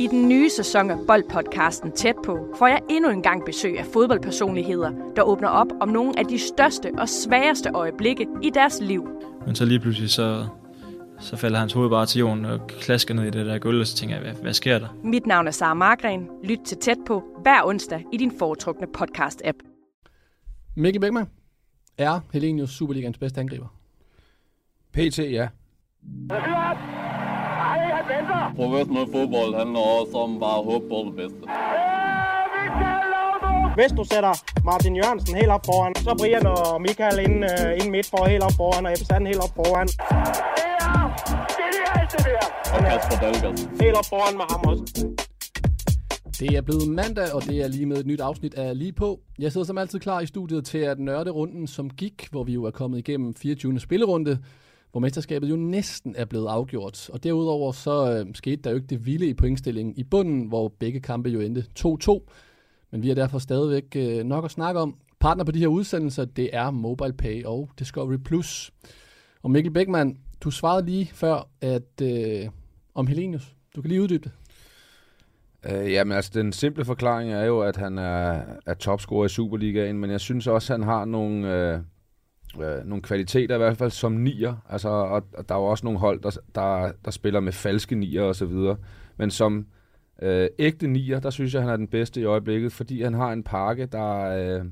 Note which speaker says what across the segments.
Speaker 1: I den nye sæson af Boldpodcasten Tæt på får jeg endnu en gang besøg af fodboldpersonligheder, der åbner op om nogle af de største og sværeste øjeblikke i deres liv.
Speaker 2: Men så lige pludselig så, så falder hans hoved bare til jorden og klasker ned i det der gulv, og så tænker jeg, hvad, hvad sker der?
Speaker 1: Mit navn er Sara Margren. Lyt til Tæt på hver onsdag i din foretrukne podcast-app.
Speaker 3: Mikkel Beckmann er Helenius Superligans bedste angriber.
Speaker 4: PT, ja.
Speaker 5: Professionel fodbold handler også om bare at håbe på det bedste.
Speaker 6: Hvis du sætter Martin Jørgensen helt op foran, så Brian og Michael ind, uh, ind midt for helt op foran, og Ebbe helt op foran.
Speaker 5: Og Kasper Dahlgaard.
Speaker 6: Helt op foran med ham også.
Speaker 3: Det er blevet mandag, og det er lige med et nyt afsnit af Lige på. Jeg sidder som altid klar i studiet til at nørde runden, som gik, hvor vi jo er kommet igennem 24. spillerunde, hvor mesterskabet jo næsten er blevet afgjort. Og derudover så øh, skete der jo ikke det vilde i pointstillingen i bunden, hvor begge kampe jo endte 2-2. Men vi har derfor stadigvæk øh, nok at snakke om. Partner på de her udsendelser, det er MobilePay og Discovery+. Plus. Og Mikkel Beckmann, du svarede lige før at øh, om Helenius. Du kan lige uddybe det.
Speaker 4: Øh, jamen altså, den simple forklaring er jo, at han er, er topscorer i Superligaen, men jeg synes også, at han har nogle, øh, øh, nogle kvaliteter, i hvert fald som nier. Altså, og, og der er jo også nogle hold, der, der, der spiller med falske nier og så videre. Men som øh, ægte nier, der synes jeg, han er den bedste i øjeblikket, fordi han har en pakke, der, øh,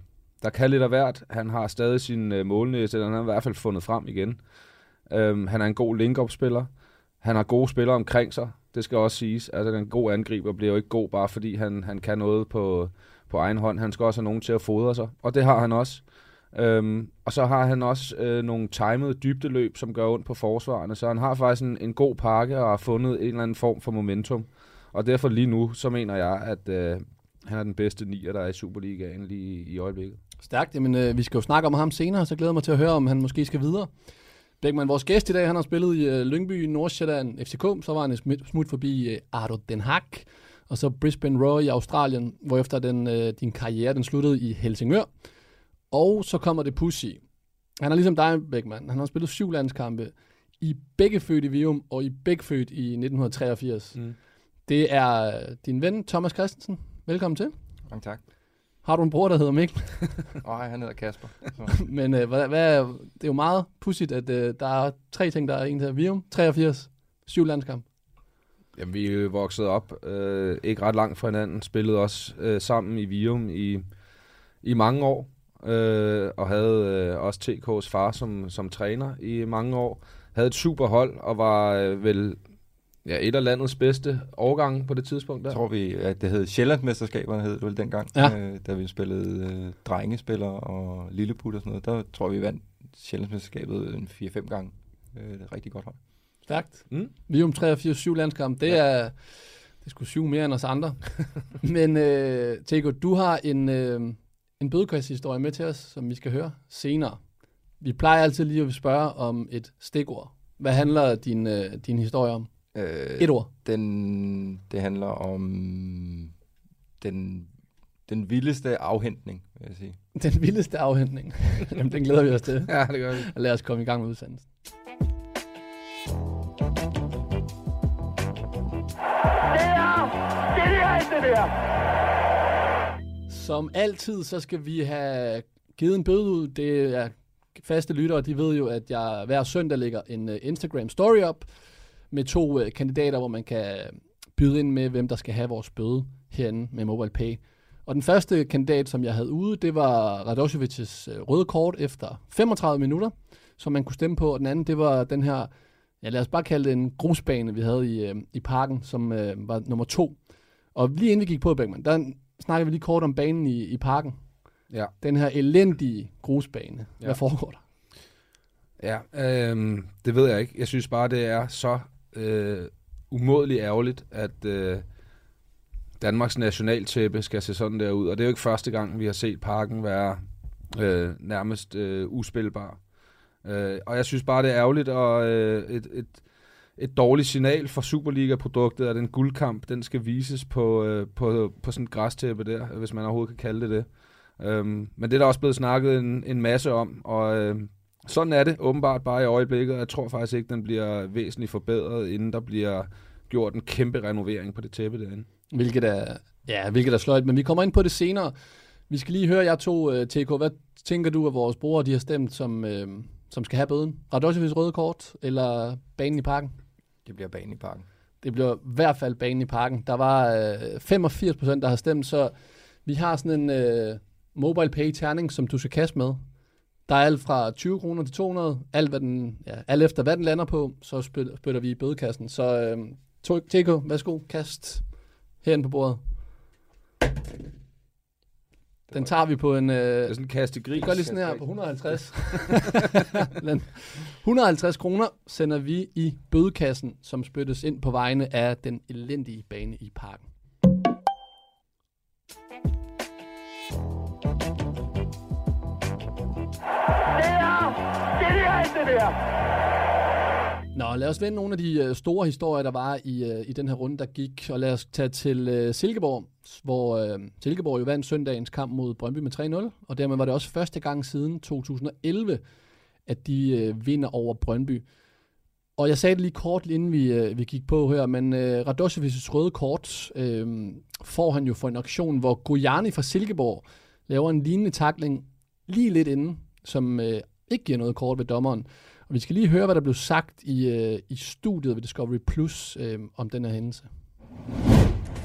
Speaker 4: der kan lidt af hvert. Han har stadig sin øh, målnæse, den har i hvert fald fundet frem igen. Øh, han er en god link-up-spiller. Han har gode spillere omkring sig, det skal også siges. Altså, en god angriber bliver jo ikke god, bare fordi han, han kan noget på, på egen hånd. Han skal også have nogen til at fodre sig, og det har han også. Øhm, og så har han også øh, nogle timede dybdeløb, som gør ondt på forsvarerne, så han har faktisk en, en god pakke og har fundet en eller anden form for momentum. Og derfor lige nu, så mener jeg, at øh, han er den bedste nier, der er i Superligaen lige i øjeblikket.
Speaker 3: Stærkt. Jamen, øh, vi skal jo snakke om ham senere, så glæder jeg mig til at høre, om han måske skal videre. Bækman, vores gæst i dag, han har spillet i øh, Lyngby, Nordsjælland, FCK, så var han et smut, smut forbi øh, Ardo Den Haag, og så Brisbane Roar i Australien, hvorefter den, øh, din karriere den sluttede i Helsingør. Og så kommer det Pussy. Han er ligesom dig, Beckmann. Han har spillet syv landskampe i begge født i Vium og i begge født i 1983.
Speaker 7: Mm.
Speaker 3: Det er din ven, Thomas Christensen. Velkommen til.
Speaker 7: Mange tak.
Speaker 3: Har du en bror, der hedder Mikkel?
Speaker 7: Åh, oh, han hedder Kasper. Så.
Speaker 3: Men øh, hvad, hvad, det er jo meget pudsigt, at øh, der er tre ting, der er en til Vium, 83, syv landskamp.
Speaker 4: Jamen, vi er jo vokset op øh, ikke ret langt fra hinanden, spillede også øh, sammen i Vium i, i mange år, øh, og havde øh, også TK's far som, som træner i mange år. Havde et super hold, og var øh, vel ja, et af landets bedste årgange på det tidspunkt der.
Speaker 7: Jeg tror vi, at det hed Sjællandsmesterskaberne, hed det vel dengang,
Speaker 3: Ja.
Speaker 7: øh, da vi spillede øh, drengespillere og lilleput og sådan noget. Der tror jeg, vi vandt Sjællandsmesterskabet en 4-5 gange. Øh, det er et rigtig godt hold.
Speaker 3: Stærkt.
Speaker 4: Mm.
Speaker 3: Vium 83, syv landskamp. Det er, det sgu syv mere end os andre. Men øh, Tego, du har en, øh, en bødekasthistorie med til os, som vi skal høre senere. Vi plejer altid lige at spørge om et stikord. Hvad handler din, øh, din historie om?
Speaker 7: Øh,
Speaker 3: Et ord.
Speaker 7: Den, det handler om den, den vildeste afhentning, vil jeg sige.
Speaker 3: Den vildeste afhentning. Jamen, den glæder vi os til.
Speaker 4: Ja, det gør vi.
Speaker 3: Og lad os komme i gang med udsendelsen. Som altid, så skal vi have givet en bøde ud. Det er faste lyttere, de ved jo, at jeg hver søndag lægger en øh, Instagram story op med to øh, kandidater, hvor man kan byde ind med, hvem der skal have vores bøde herinde med MobilePay. Og den første kandidat, som jeg havde ude, det var Radosevic's øh, røde kort efter 35 minutter, som man kunne stemme på. Og den anden, det var den her, ja lad os bare kalde det en grusbane, vi havde i, i parken, som øh, var nummer to. Og lige inden vi gik på, Bergman, der snakker vi lige kort om banen i, i parken.
Speaker 4: Ja.
Speaker 3: Den her elendige grusbane. Hvad
Speaker 4: Ja.
Speaker 3: foregår der?
Speaker 4: Ja, øhm, det ved jeg ikke. Jeg synes bare, det er så øh, umådeligt ærgerligt, at øh, Danmarks nationaltæppe skal se sådan der ud. Og det er jo ikke første gang, vi har set parken være øh, nærmest øh, uspilbar. Øh, og jeg synes bare, det er ærgerligt, og øh, et, et, et dårligt signal for Superliga-produktet, at den guldkamp, den skal vises på, øh, på, på sådan et græstæppe der, hvis man overhovedet kan kalde det det. Øhm, men det er der også blevet snakket en, en masse om, og øh, sådan er det åbenbart bare i øjeblikket, og jeg tror faktisk ikke, den bliver væsentligt forbedret, inden der bliver gjort en kæmpe renovering på det tæppe derinde.
Speaker 3: Hvilket er, ja, hvilket er sløjt, men vi kommer ind på det senere. Vi skal lige høre jer to, uh, øh, TK. Hvad tænker du, at vores brugere de har stemt, som, uh, som skal have bøden? Radojevic røde kort, eller banen i parken?
Speaker 7: Det bliver banen i parken.
Speaker 3: Det bliver i hvert fald banen i parken. Der var øh, 85 procent, der har stemt, så vi har sådan en øh, mobile pay terning, som du skal kaste med. Der er alt fra 20 kroner til 200, alt, hvad den, ja, alt efter hvad den lander på, så spytter, spytter vi i bødekassen. Så øh, TK, værsgo, kast herinde på bordet. Den tager vi på en... Øh,
Speaker 4: Det er sådan en kaste gris.
Speaker 3: vi gør lige sådan her på 150. Den 150 kroner sender vi i bødekassen, som spyttes ind på vegne af den elendige bane i parken. Nå, lad os vende nogle af de øh, store historier, der var i, øh, i den her runde, der gik. Og lad os tage til øh, Silkeborg, hvor øh, Silkeborg jo vandt søndagens kamp mod Brøndby med 3-0. Og dermed var det også første gang siden 2011, at de øh, vinder over Brøndby. Og jeg sagde det lige kort, inden vi, øh, vi gik på her, men øh, Radosevics røde kort øh, får han jo for en aktion, hvor Gojani fra Silkeborg laver en lignende takling lige lidt inden, som øh, ikke giver noget kort ved dommeren. Og vi skal lige høre, hvad der blev sagt i, øh, i studiet ved Discovery Plus øh, om den her hændelse.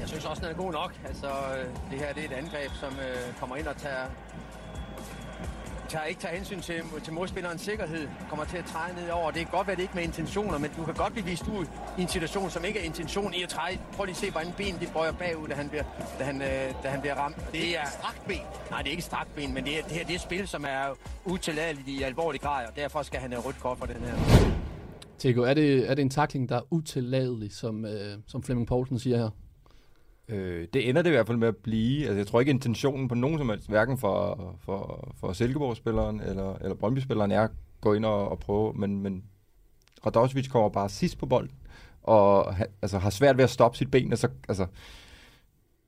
Speaker 8: Jeg synes også, den er god nok. Altså, øh, det her det er et angreb, som øh, kommer ind og tager, tager, ikke tager hensyn til, til modspillerens sikkerhed. Kommer til at træde ned over. Det kan godt være, det ikke med intentioner, men du kan godt blive vist ud i en situation, som ikke er intention i at træde. Prøv lige at se, hvordan ben de bøjer bagud, da han bliver, da han, øh, da han bliver ramt. Det er strakt ben. Nej, det er ikke strakt ben, men det, er, det her det er spil, som er utilladeligt i alvorlig grad, og derfor skal han have rødt kort for den her.
Speaker 3: Tego, er det, er det en takling, der er utilladelig, som, øh, som Flemming Poulsen siger her?
Speaker 7: Øh, det ender det i hvert fald med at blive. Altså, jeg tror ikke, intentionen på nogen som helst, hverken for, for, for Silkeborg-spilleren eller, eller Brøndby-spilleren, er at gå ind og, og prøve, men, men Radosevic kommer bare sidst på bolden, og ha, altså, har svært ved at stoppe sit ben, og så, altså,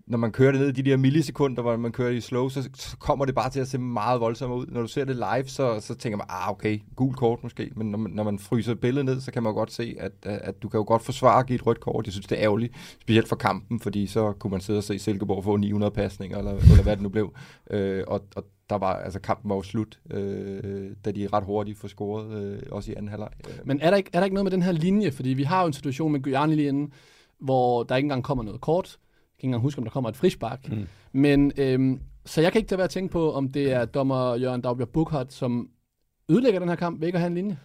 Speaker 7: når man kører det ned i de der millisekunder, hvor man kører i slow, så, så kommer det bare til at se meget voldsomt ud. Når du ser det live, så, så tænker man, ah okay, gul kort måske, men når man, når man fryser billedet ned, så kan man jo godt se, at, at du kan jo godt forsvare at give et rødt kort. Jeg synes, det er ærgerligt, specielt for kampen, fordi så kunne man sidde og se Silkeborg få 900 pasninger, eller, eller hvad det nu blev. Øh, og, og der var, altså kampen var jo slut, øh, da de ret hurtigt får scoret, øh, også i anden halvleg. Øh.
Speaker 3: Men er der, ikke, er der ikke noget med den her linje? Fordi vi har jo en situation med Guyani lige inden, hvor der ikke engang kommer noget kort. Kan ikke engang huske, om der kommer et frispark. Mm. Men, øhm, så jeg kan ikke tage at tænke på, om det er dommer Jørgen Dagbjerg Bukhardt, som ødelægger den her kamp ved ikke at have en linje.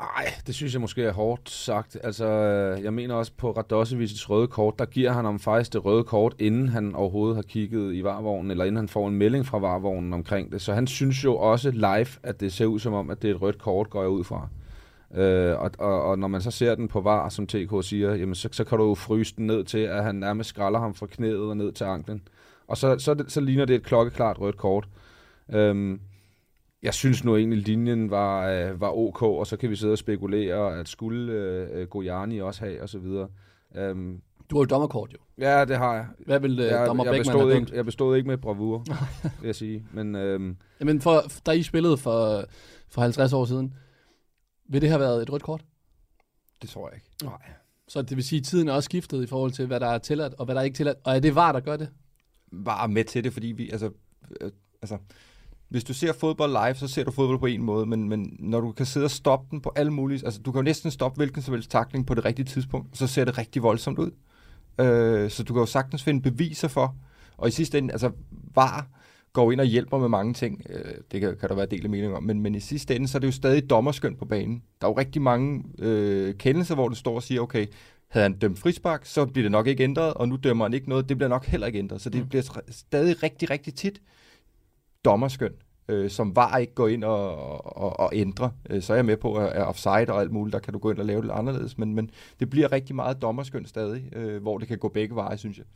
Speaker 4: Nej, det synes jeg måske er hårdt sagt. Altså, øh, jeg mener også på Radosevics røde kort, der giver han ham faktisk det røde kort, inden han overhovedet har kigget i varvognen, eller inden han får en melding fra varvognen omkring det. Så han synes jo også live, at det ser ud som om, at det er et rødt kort, går jeg ud fra. Øh, og, og, og når man så ser den på var, som TK siger, jamen så, så kan du jo fryse den ned til, at han nærmest skralder ham fra knæet og ned til anklen. Og så, så, så ligner det et klokkeklart rødt kort. Øhm, jeg synes nu egentlig, linjen var, øh, var ok, og så kan vi sidde og spekulere, at skulle øh, Gojani også have, og så videre. Øhm,
Speaker 3: Du har jo dommerkort jo.
Speaker 4: ja, det har jeg.
Speaker 3: Hvad vil øh,
Speaker 4: Jeg,
Speaker 3: dommer
Speaker 4: jeg, bestod ikke, jeg bestod ikke med bravur, vil jeg sige. Men øhm,
Speaker 3: Jamen, for, da I spillede for, for 50 år siden, vil det have været et rødt kort?
Speaker 7: det tror jeg ikke.
Speaker 4: nej.
Speaker 3: Så det vil sige, at tiden er også skiftet i forhold til, hvad der er tilladt, og hvad der er ikke tilladt. Og er det var, der gør det?
Speaker 7: var med til det, fordi vi, altså, øh, altså, hvis du ser fodbold live, så ser du fodbold på en måde, men, men når du kan sidde og stoppe den på alle mulige, altså du kan jo næsten stoppe hvilken som helst takling på det rigtige tidspunkt, så ser det rigtig voldsomt ud. Øh, så du kan jo sagtens finde beviser for, og i sidste ende, altså VAR går ind og hjælper med mange ting, øh, det kan, kan der være del af mening om, men, men i sidste ende, så er det jo stadig dommerskøn på banen. Der er jo rigtig mange øh, kendelser, hvor det står og siger, okay, havde han dømt frispark, så bliver det nok ikke ændret, og nu dømmer han ikke noget, det bliver nok heller ikke ændret. Så det
Speaker 3: Mm.
Speaker 7: bliver stadig rigtig, rigtig tit dommerskøn, øh, som var ikke gå ind og, og, og ændre. Øh, så er jeg med på, at offside og alt muligt, der kan du gå ind og lave det anderledes, men, men det bliver rigtig meget dommerskøn stadig, øh, hvor det kan gå begge veje, synes jeg.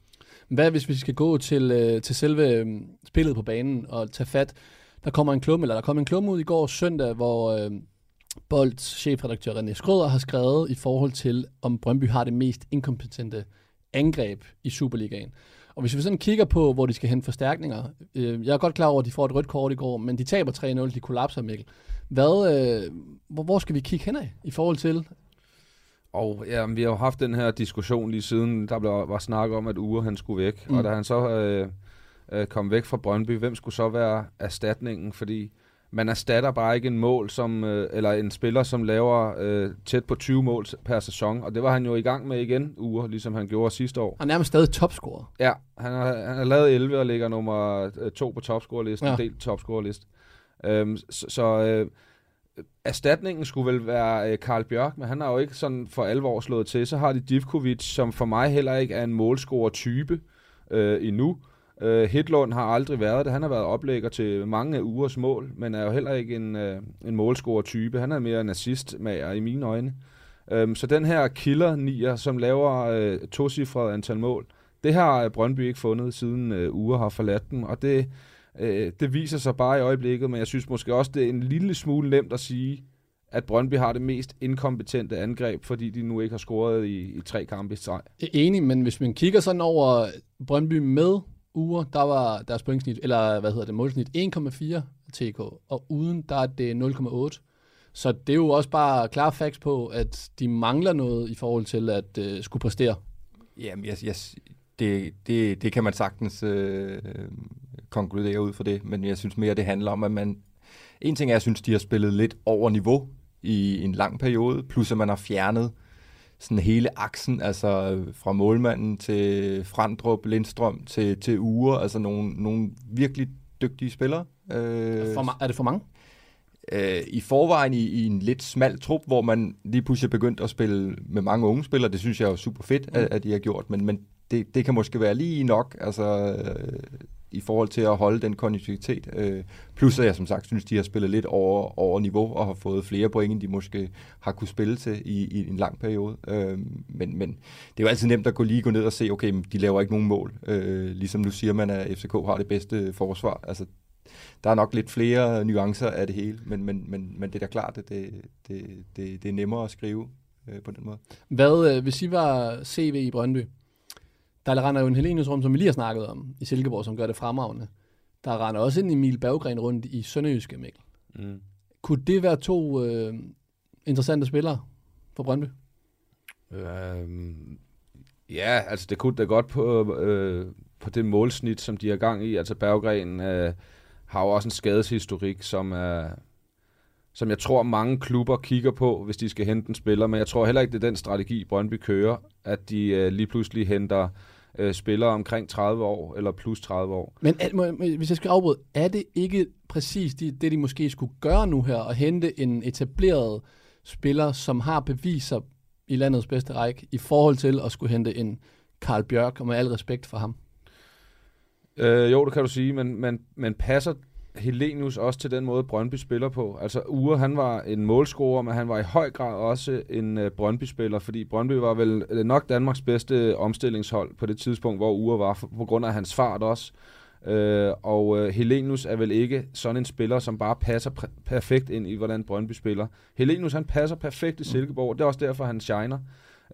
Speaker 3: Hvad hvis vi skal gå til, øh, til selve øh, spillet på banen og tage fat? Der kommer en klum, eller der kom en klum ud i går søndag, hvor øh, Bolds chefredaktør René Skrøder har skrevet i forhold til, om Brøndby har det mest inkompetente angreb i Superligaen. Og hvis vi sådan kigger på, hvor de skal hente forstærkninger, øh, jeg er godt klar over, at de får et rødt kort i går, men de taber 3-0, de kollapser, Mikkel. Hvad, øh, hvor, hvor skal vi kigge henad i forhold til?
Speaker 4: Og ja, vi har jo haft den her diskussion lige siden, der blev, var snak om, at Ure han skulle væk. Mm. Og da han så øh, øh, kom væk fra Brøndby, hvem skulle så være erstatningen? Fordi man erstatter bare ikke en mål, som, øh, eller en spiller, som laver øh, tæt på 20 mål per sæson. Og det var han jo i gang med igen, Ure, ligesom han gjorde sidste år.
Speaker 3: Han er nærmest stadig topscorer.
Speaker 4: Ja, han har, han har lavet 11 og ligger nummer øh, to på topscorerlisten,
Speaker 3: Ja.
Speaker 4: delt topscorerliste. Øhm, så så øh, erstatningen skulle vel være øh, Karl Bjørk, men han har jo ikke sådan for alvor slået til. Så har de Divkovic, som for mig heller ikke er en målscorer-type øh, endnu. Øh, Hitlund har aldrig været det. Han har været oplægger til mange ugers mål, men er jo heller ikke en, øh, en målscorer-type. Han er mere en assistmager i mine øjne. Øh, så den her killer nier, som laver øh, tocifret antal mål, det har Brøndby ikke fundet, siden øh, uger har forladt dem, og det, øh, det viser sig bare i øjeblikket, men jeg synes måske også, det er en lille smule nemt at sige, at Brøndby har det mest inkompetente angreb, fordi de nu ikke har scoret i, i tre kampe i streg.
Speaker 3: Enig, men hvis man kigger sådan over Brøndby med uger, der var deres pointsnit, eller hvad hedder det, målsnit 1,4 TK, og uden, der er det 0,8. Så det er jo også bare klare facts på, at de mangler noget i forhold til at øh, skulle præstere.
Speaker 7: Jamen, jeg, jeg, det, det, det kan man sagtens øh, konkludere ud fra det, men jeg synes mere, det handler om, at man... En ting er, jeg synes, de har spillet lidt over niveau i en lang periode, plus at man har fjernet sådan hele aksen, altså øh, fra målmanden til Frandrup, Lindstrøm til, til Ure, altså nogle, nogle virkelig dygtige spillere. Øh,
Speaker 3: For, er det for mange?
Speaker 7: øh, i forvejen i, i en lidt smal trup, hvor man lige pludselig er begyndt at spille med mange unge spillere. Det synes jeg er super fedt, at, at de har gjort, men, men det, det kan måske være lige nok altså, øh, i forhold til at holde den kontinuitet. Øh, plus at jeg som sagt synes, de har spillet lidt over, over niveau og har fået flere point, end de måske har kunne spille til i, i en lang periode. Øh, men, men det er jo altid nemt at gå lige gå ned og se, okay, men de laver ikke nogen mål. Øh, ligesom nu siger man, at FCK har det bedste forsvar. Altså, der er nok lidt flere nuancer af det hele, men, men, men, men det er da klart, at det, det, det, det er nemmere at skrive øh, på den måde.
Speaker 3: Hvad, øh, hvis I var CV i Brøndby, der render jo en Helenius rundt, som vi lige har snakket om, i Silkeborg, som gør det fremragende. Der render også en Emil Berggren rundt i Sønderjyske, Mikkel.
Speaker 4: Mm.
Speaker 3: Kunne det være to øh, interessante spillere for Brøndby?
Speaker 4: Øhm, ja, altså det kunne da godt på, øh, på det målsnit, som de har gang i. Altså Berggren øh, har jo også en skadeshistorik, som er som jeg tror mange klubber kigger på, hvis de skal hente en spiller, men jeg tror heller ikke, det er den strategi, Brøndby kører, at de øh, lige pludselig henter øh, spillere omkring 30 år, eller plus 30 år.
Speaker 3: Men er, må, hvis jeg skal afbryde, er det ikke præcis de, det, de måske skulle gøre nu her, at hente en etableret spiller, som har beviser i landets bedste række, i forhold til at skulle hente en Karl Bjørk, og med al respekt for ham?
Speaker 4: Øh, jo, det kan du sige, men, men, men passer Helenius også til den måde, Brøndby spiller på? Altså, Ure, han var en målscorer, men han var i høj grad også en uh, Brøndby-spiller, fordi Brøndby var vel øh, nok Danmarks bedste omstillingshold på det tidspunkt, hvor Ure var, for, på grund af hans fart også. Øh, og øh, Helenius er vel ikke sådan en spiller, som bare passer perfekt ind i, hvordan Brøndby spiller. Helenius, han passer perfekt i Silkeborg, det er også derfor, han shiner.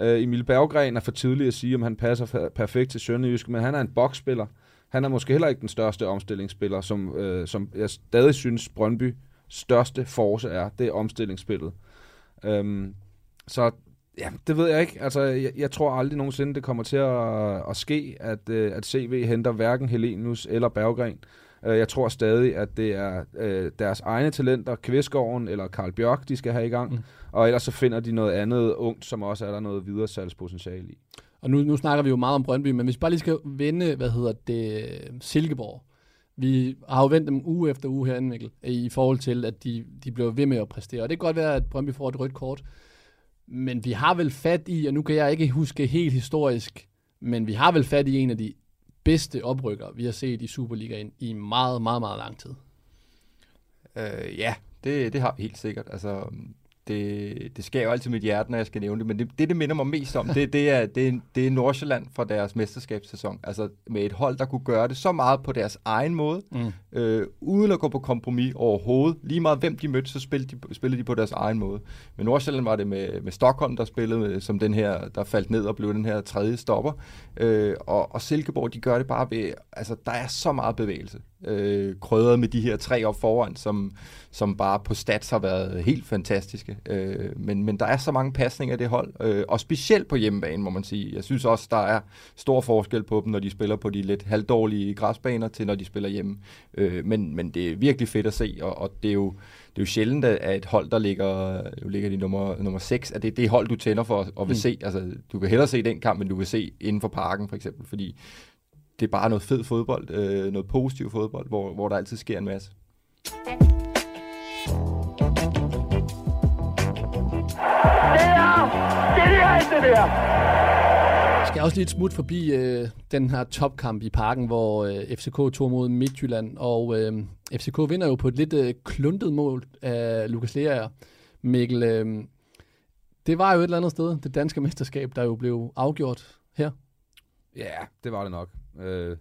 Speaker 4: Øh, Emil Berggren er for tidligt at sige, om han passer perfekt til Sønderjysk, men han er en boksspiller. Han er måske heller ikke den største omstillingsspiller, som, øh, som jeg stadig synes Brøndby største force er. Det er omstillingsspillet. Øhm, så ja, det ved jeg ikke. Altså, jeg, jeg tror aldrig nogensinde, det kommer til at, at ske, at, øh, at CV henter hverken Helenius eller Berggren. Øh, jeg tror stadig, at det er øh, deres egne talenter, Kvistgården eller Karl Bjørk, de skal have i gang.
Speaker 3: Mm.
Speaker 4: Og ellers så finder de noget andet ungt, som også er der noget videre salgspotentiale i.
Speaker 3: Og nu, nu snakker vi jo meget om Brøndby, men hvis vi bare lige skal vende, hvad hedder det, Silkeborg. Vi har jo vendt dem uge efter uge herinde, Mikkel, i forhold til, at de, de blev ved med at præstere. Og det kan godt være, at Brøndby får et rødt kort. Men vi har vel fat i, og nu kan jeg ikke huske helt historisk, men vi har vel fat i en af de bedste oprykker, vi har set i Superligaen i meget, meget, meget lang tid.
Speaker 7: Øh, ja, det, det har vi helt sikkert. Altså, det, det sker jo altid mit hjerte, når jeg skal nævne det, men det, det, det minder mig mest om, det, det, er, det, er, det er Nordsjælland fra deres mesterskabssæson. Altså med et hold, der kunne gøre det så meget på deres egen måde,
Speaker 3: Mm.
Speaker 7: øh, uden at gå på kompromis overhovedet. Lige meget hvem de mødte, så spillede de, spillede de på deres egen måde. Med Nordsjælland var det med, med Stockholm, der spillede med, som den her, der faldt ned og blev den her tredje stopper. Øh, og, og Silkeborg, de gør det bare ved, altså der er så meget bevægelse. Øh, krydret med de her tre op foran, som, som bare på stats har været helt fantastiske. Øh, men, men der er så mange pasninger af det hold, øh, og specielt på hjemmebane, må man sige. Jeg synes også, der er stor forskel på dem, når de spiller på de lidt halvdårlige græsbaner, til når de spiller hjemme. Øh, men, men det er virkelig fedt at se, og, og det er jo det er jo sjældent, at et hold, der ligger, jo ligger i nummer, nummer 6, at det er det hold, du tænder for og vil mm. se. Altså, du kan hellere se den kamp, men du vil se inden for parken, for eksempel, fordi det er bare noget fed fodbold, øh, noget positiv fodbold, hvor, hvor der altid sker en masse. Det er,
Speaker 3: er det der! Jeg skal også lige et smut forbi øh, den her topkamp i parken, hvor øh, FCK tog mod Midtjylland, og øh, FCK vinder jo på et lidt øh, kluntet mål af Lukas Lea. Mikkel, øh, det var jo et eller andet sted, det danske mesterskab, der jo blev afgjort her.
Speaker 4: Ja, det var det nok. Øh,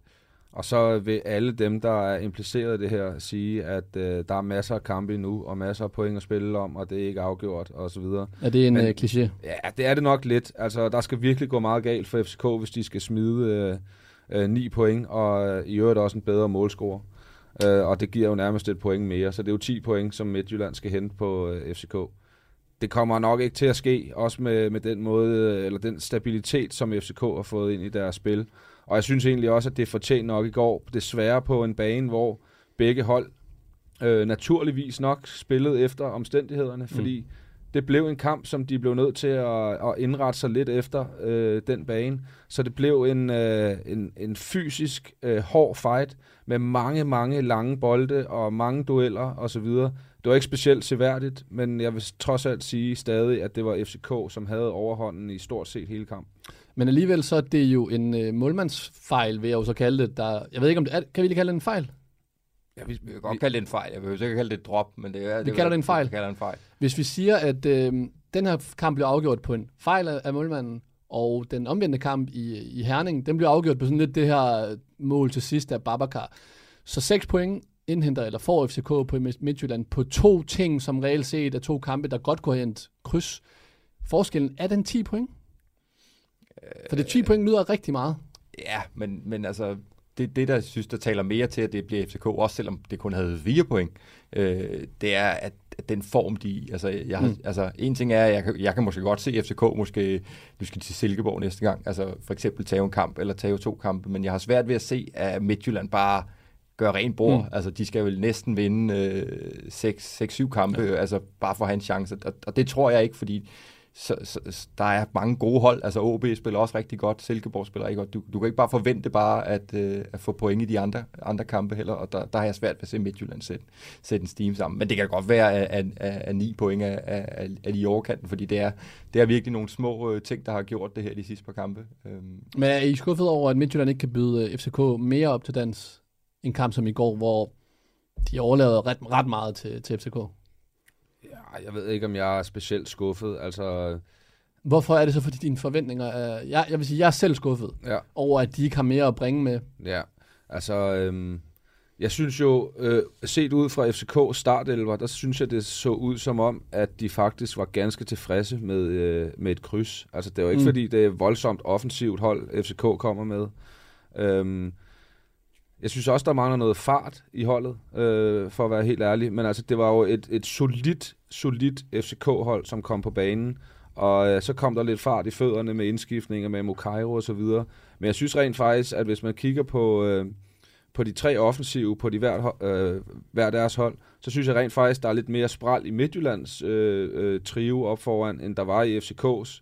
Speaker 4: og så vil alle dem, der er impliceret i det her, sige, at øh, der er masser af kampe endnu, og masser af point at spille om, og det er ikke afgjort, og så videre.
Speaker 3: Er det en Men, øh, kliché?
Speaker 4: Ja, det er det nok lidt. Altså, der skal virkelig gå meget galt for FCK, hvis de skal smide øh, øh, 9 point, og øh, i øvrigt også en bedre målscore. Øh, og det giver jo nærmest et point mere, så det er jo 10 point, som Midtjylland skal hente på øh, FCK. Det kommer nok ikke til at ske, også med, med den måde, eller den stabilitet, som FCK har fået ind i deres spil. Og jeg synes egentlig også, at det fortjener nok i går, desværre på en bane, hvor begge hold øh, naturligvis nok spillede efter omstændighederne, mm. fordi det blev en kamp, som de blev nødt til at, at indrette sig lidt efter øh, den bane. Så det blev en, øh, en, en fysisk øh, hård fight med mange, mange lange bolde og mange dueller osv. Det var ikke specielt seværdigt, men jeg vil trods alt sige stadig, at det var FCK, som havde overhånden i stort set hele kampen.
Speaker 3: Men alligevel så er det jo en øh, målmandsfejl, vil jeg jo så kalde det. Der, jeg ved ikke, om det er, kan vi lige kalde det en fejl?
Speaker 7: Ja, vi, vi kan godt vi, kalde det en fejl. Jeg vil jo ikke kalde det et drop, men det er...
Speaker 3: Vi det kalder det en fejl.
Speaker 7: Vi kalder en fejl.
Speaker 3: Hvis vi siger, at øh, den her kamp bliver afgjort på en fejl af, af målmanden, og den omvendte kamp i, i Herning, den bliver afgjort på sådan lidt det her mål til sidst af Babacar. Så 6 point indhenter eller får FCK på Midtjylland på to ting, som reelt set er to kampe, der godt kunne have endt kryds. Forskellen er den 10 point? For det 10 point lyder rigtig meget.
Speaker 7: Ja, men, men altså, det, det, der synes, der taler mere til, at det bliver FCK, også selvom det kun havde 4 point, øh, det er, at, at den form, de... Altså, jeg mm. altså, en ting er, at jeg, kan, jeg kan måske godt se FCK, måske, du skal til Silkeborg næste gang, altså for eksempel tage en kamp, eller tage to kampe, men jeg har svært ved at se, at Midtjylland bare gør ren bord. Mm. Altså, de skal jo næsten vinde øh, 6-7 kampe, ja. altså bare for at have en chance. Og, og det tror jeg ikke, fordi så, så, der er mange gode hold. Altså OB spiller også rigtig godt, Silkeborg spiller ikke godt. Du, du kan ikke bare forvente bare at, øh, at få point i de andre, andre kampe heller, og der, der har jeg svært ved at se Midtjylland sætte, sætte en steam sammen. Men det kan godt være at, at, at, at 9 point er, at, af lige overkanten, fordi det er, det er virkelig nogle små øh, ting, der har gjort det her de sidste par kampe. Øhm.
Speaker 3: Men er I skuffet over, at Midtjylland ikke kan byde øh, FCK mere op til dans? En kamp som i går, hvor de overlavede ret, ret meget til, til FCK.
Speaker 4: Jeg ved ikke, om jeg er specielt skuffet. Altså,
Speaker 3: Hvorfor er det så, fordi dine forventninger er... Jeg, jeg vil sige, jeg er selv skuffet
Speaker 4: ja.
Speaker 3: over, at de ikke har mere at bringe med.
Speaker 4: Ja, altså... Øhm, jeg synes jo, øh, set ud fra FCK startelver, der synes jeg, det så ud som om, at de faktisk var ganske tilfredse med, øh, med et kryds. Altså, det er jo ikke, mm. fordi det er voldsomt offensivt hold, FCK kommer med. Øhm, jeg synes også, der mangler noget fart i holdet, øh, for at være helt ærlig. Men altså, det var jo et, et solidt, solidt FCK-hold, som kom på banen. Og øh, så kom der lidt fart i fødderne med indskiftninger med Mokairo og så videre. Men jeg synes rent faktisk, at hvis man kigger på, øh, på de tre offensive på de hver, øh, hver deres hold, så synes jeg rent faktisk, der er lidt mere spral i Midtjyllands øh, øh, trio op foran, end der var i FCK's.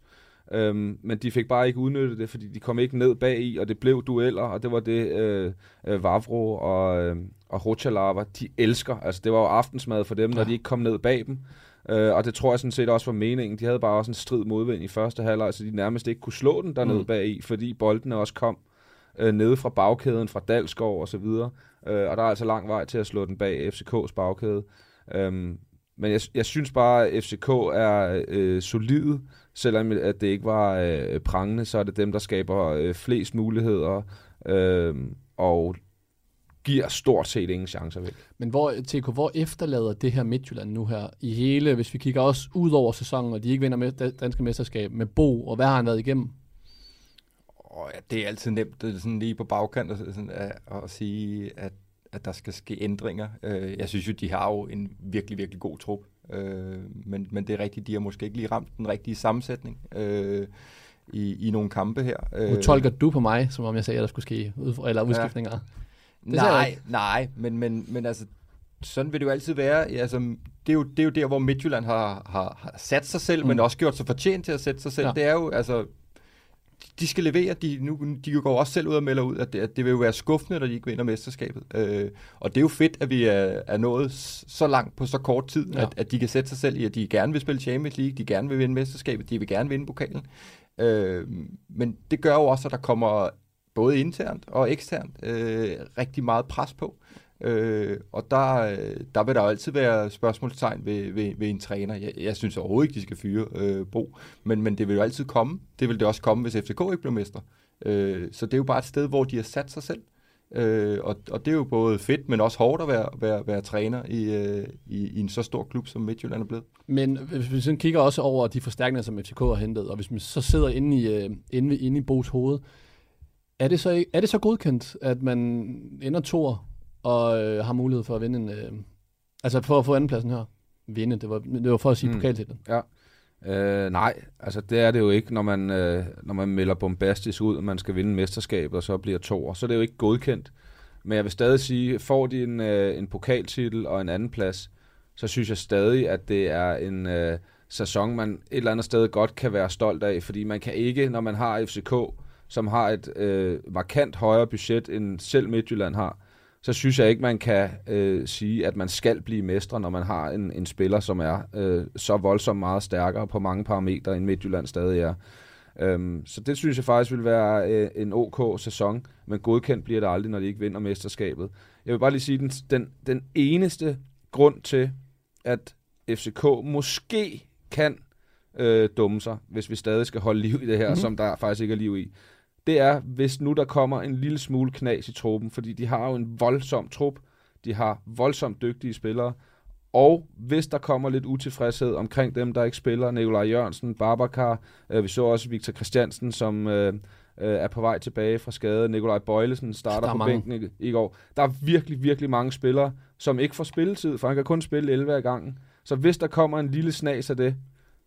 Speaker 4: Øhm, men de fik bare ikke udnyttet det, fordi de kom ikke ned bag i, og det blev dueller, og det var det øh, øh, Vavro og, øh, og Rochalava, de elsker. Altså det var jo aftensmad for dem, ja. når de ikke kom ned bag dem. Øh, og det tror jeg sådan set også var meningen. De havde bare også en strid modvind i første halvleg, så de nærmest ikke kunne slå den dernede mm. bag i, fordi boldene også kom øh, nede fra bagkæden, fra Dalskov og så videre. Øh, og der er altså lang vej til at slå den bag FCK's bagkæde. Øh, men jeg, jeg synes bare, at FCK er øh, solide, selvom at det ikke var øh, prangende, så er det dem, der skaber øh, flest muligheder øh, og giver stort set ingen chancer væk.
Speaker 3: Men hvor, TK, hvor efterlader det her Midtjylland nu her i hele, hvis vi kigger også ud over sæsonen, og de ikke vinder med danske mesterskab med Bo, og hvad har han været igennem?
Speaker 7: Oh, ja, det er altid nemt det er sådan lige på bagkant at, sådan, at, at sige, at at der skal ske ændringer. Øh, jeg synes jo, de har jo en virkelig, virkelig god trup. Øh, men, men det er rigtigt, de har måske ikke lige ramt den rigtige sammensætning øh, i, i nogle kampe her.
Speaker 3: Nu
Speaker 7: Øh,
Speaker 3: tolker du på mig, som om jeg sagde, at der skulle ske ud, eller udskiftninger. Det jeg
Speaker 7: nej, nej, men, men, men altså, sådan vil det jo altid være. Altså, det, er jo, det er jo der, hvor Midtjylland har, har, har sat sig selv, mm. men også gjort sig fortjent til at sætte sig selv.
Speaker 3: Ja.
Speaker 7: Ja. Det er jo, altså, de skal levere. De, nu, de går også selv ud og melder ud, at det, at det vil jo være skuffende, når de ikke vinder mesterskabet. Øh, og det er jo fedt, at vi er, er nået så langt på så kort tid,
Speaker 3: ja.
Speaker 7: at, at de kan sætte sig selv i, at de gerne vil spille Champions League, de gerne vil vinde mesterskabet, de vil gerne vinde pokalen. Øh, men det gør jo også, at der kommer både internt og eksternt øh, rigtig meget pres på. Øh, og der, der vil der jo altid være spørgsmålstegn ved, ved, ved en træner. Jeg, jeg synes overhovedet ikke, de skal fyre øh, Bo, men, men det vil jo altid komme. Det vil det også komme, hvis FCK ikke bliver mestre. Øh, så det er jo bare et sted, hvor de har sat sig selv. Øh, og, og det er jo både fedt, men også hårdt at være, være, være træner i, øh, i, i en så stor klub, som Midtjylland er blevet.
Speaker 3: Men hvis vi sådan kigger også over de forstærkninger, som FCK har hentet, og hvis man så sidder inde i, øh, inde, inde i Bos hoved, er det, så, er det så godkendt, at man ender to og øh, har mulighed for at vinde en... Øh, altså for at få andenpladsen her? Vinde, det var, det var for at sige Mm. pokaltitlen.
Speaker 4: Øh, nej, altså det er det jo ikke, når man, øh, når man melder bombastisk ud, at man skal vinde mesterskabet, og så bliver to Så er det jo ikke godkendt. Men jeg vil stadig sige, får de en, øh, en pokaltitel og en anden plads, så synes jeg stadig, at det er en øh, sæson, man et eller andet sted godt kan være stolt af, fordi man kan ikke, når man har FCK, som har et øh, markant højere budget, end selv Midtjylland har, så synes jeg ikke, man kan øh, sige, at man skal blive mestre, når man har en, en spiller, som er øh, så voldsomt meget stærkere på mange parametre, end Midtjylland stadig er. Øhm, så det synes jeg faktisk vil være øh, en ok sæson, men godkendt bliver det aldrig, når de ikke vinder mesterskabet. Jeg vil bare lige sige, den, den, den eneste grund til, at FCK måske kan øh, dumme sig, hvis vi stadig skal holde liv i det her,
Speaker 3: Mhm.
Speaker 4: mm-hmm. som der faktisk ikke er liv i, det er, hvis nu der kommer en lille smule knas i truppen, fordi de har jo en voldsom trup, de har voldsomt dygtige spillere, og hvis der kommer lidt utilfredshed omkring dem, der ikke spiller, Nikolaj Jørgensen, Babacar, øh, vi så også Victor Christiansen, som øh, øh, er på vej tilbage fra skade, Nikolaj Bøjlesen starter
Speaker 3: er
Speaker 4: på
Speaker 3: mange.
Speaker 4: bænken i, i går. Der er virkelig, virkelig mange spillere, som ikke får spilletid, for han kan kun spille 11 af gangen. Så hvis der kommer en lille snas af det,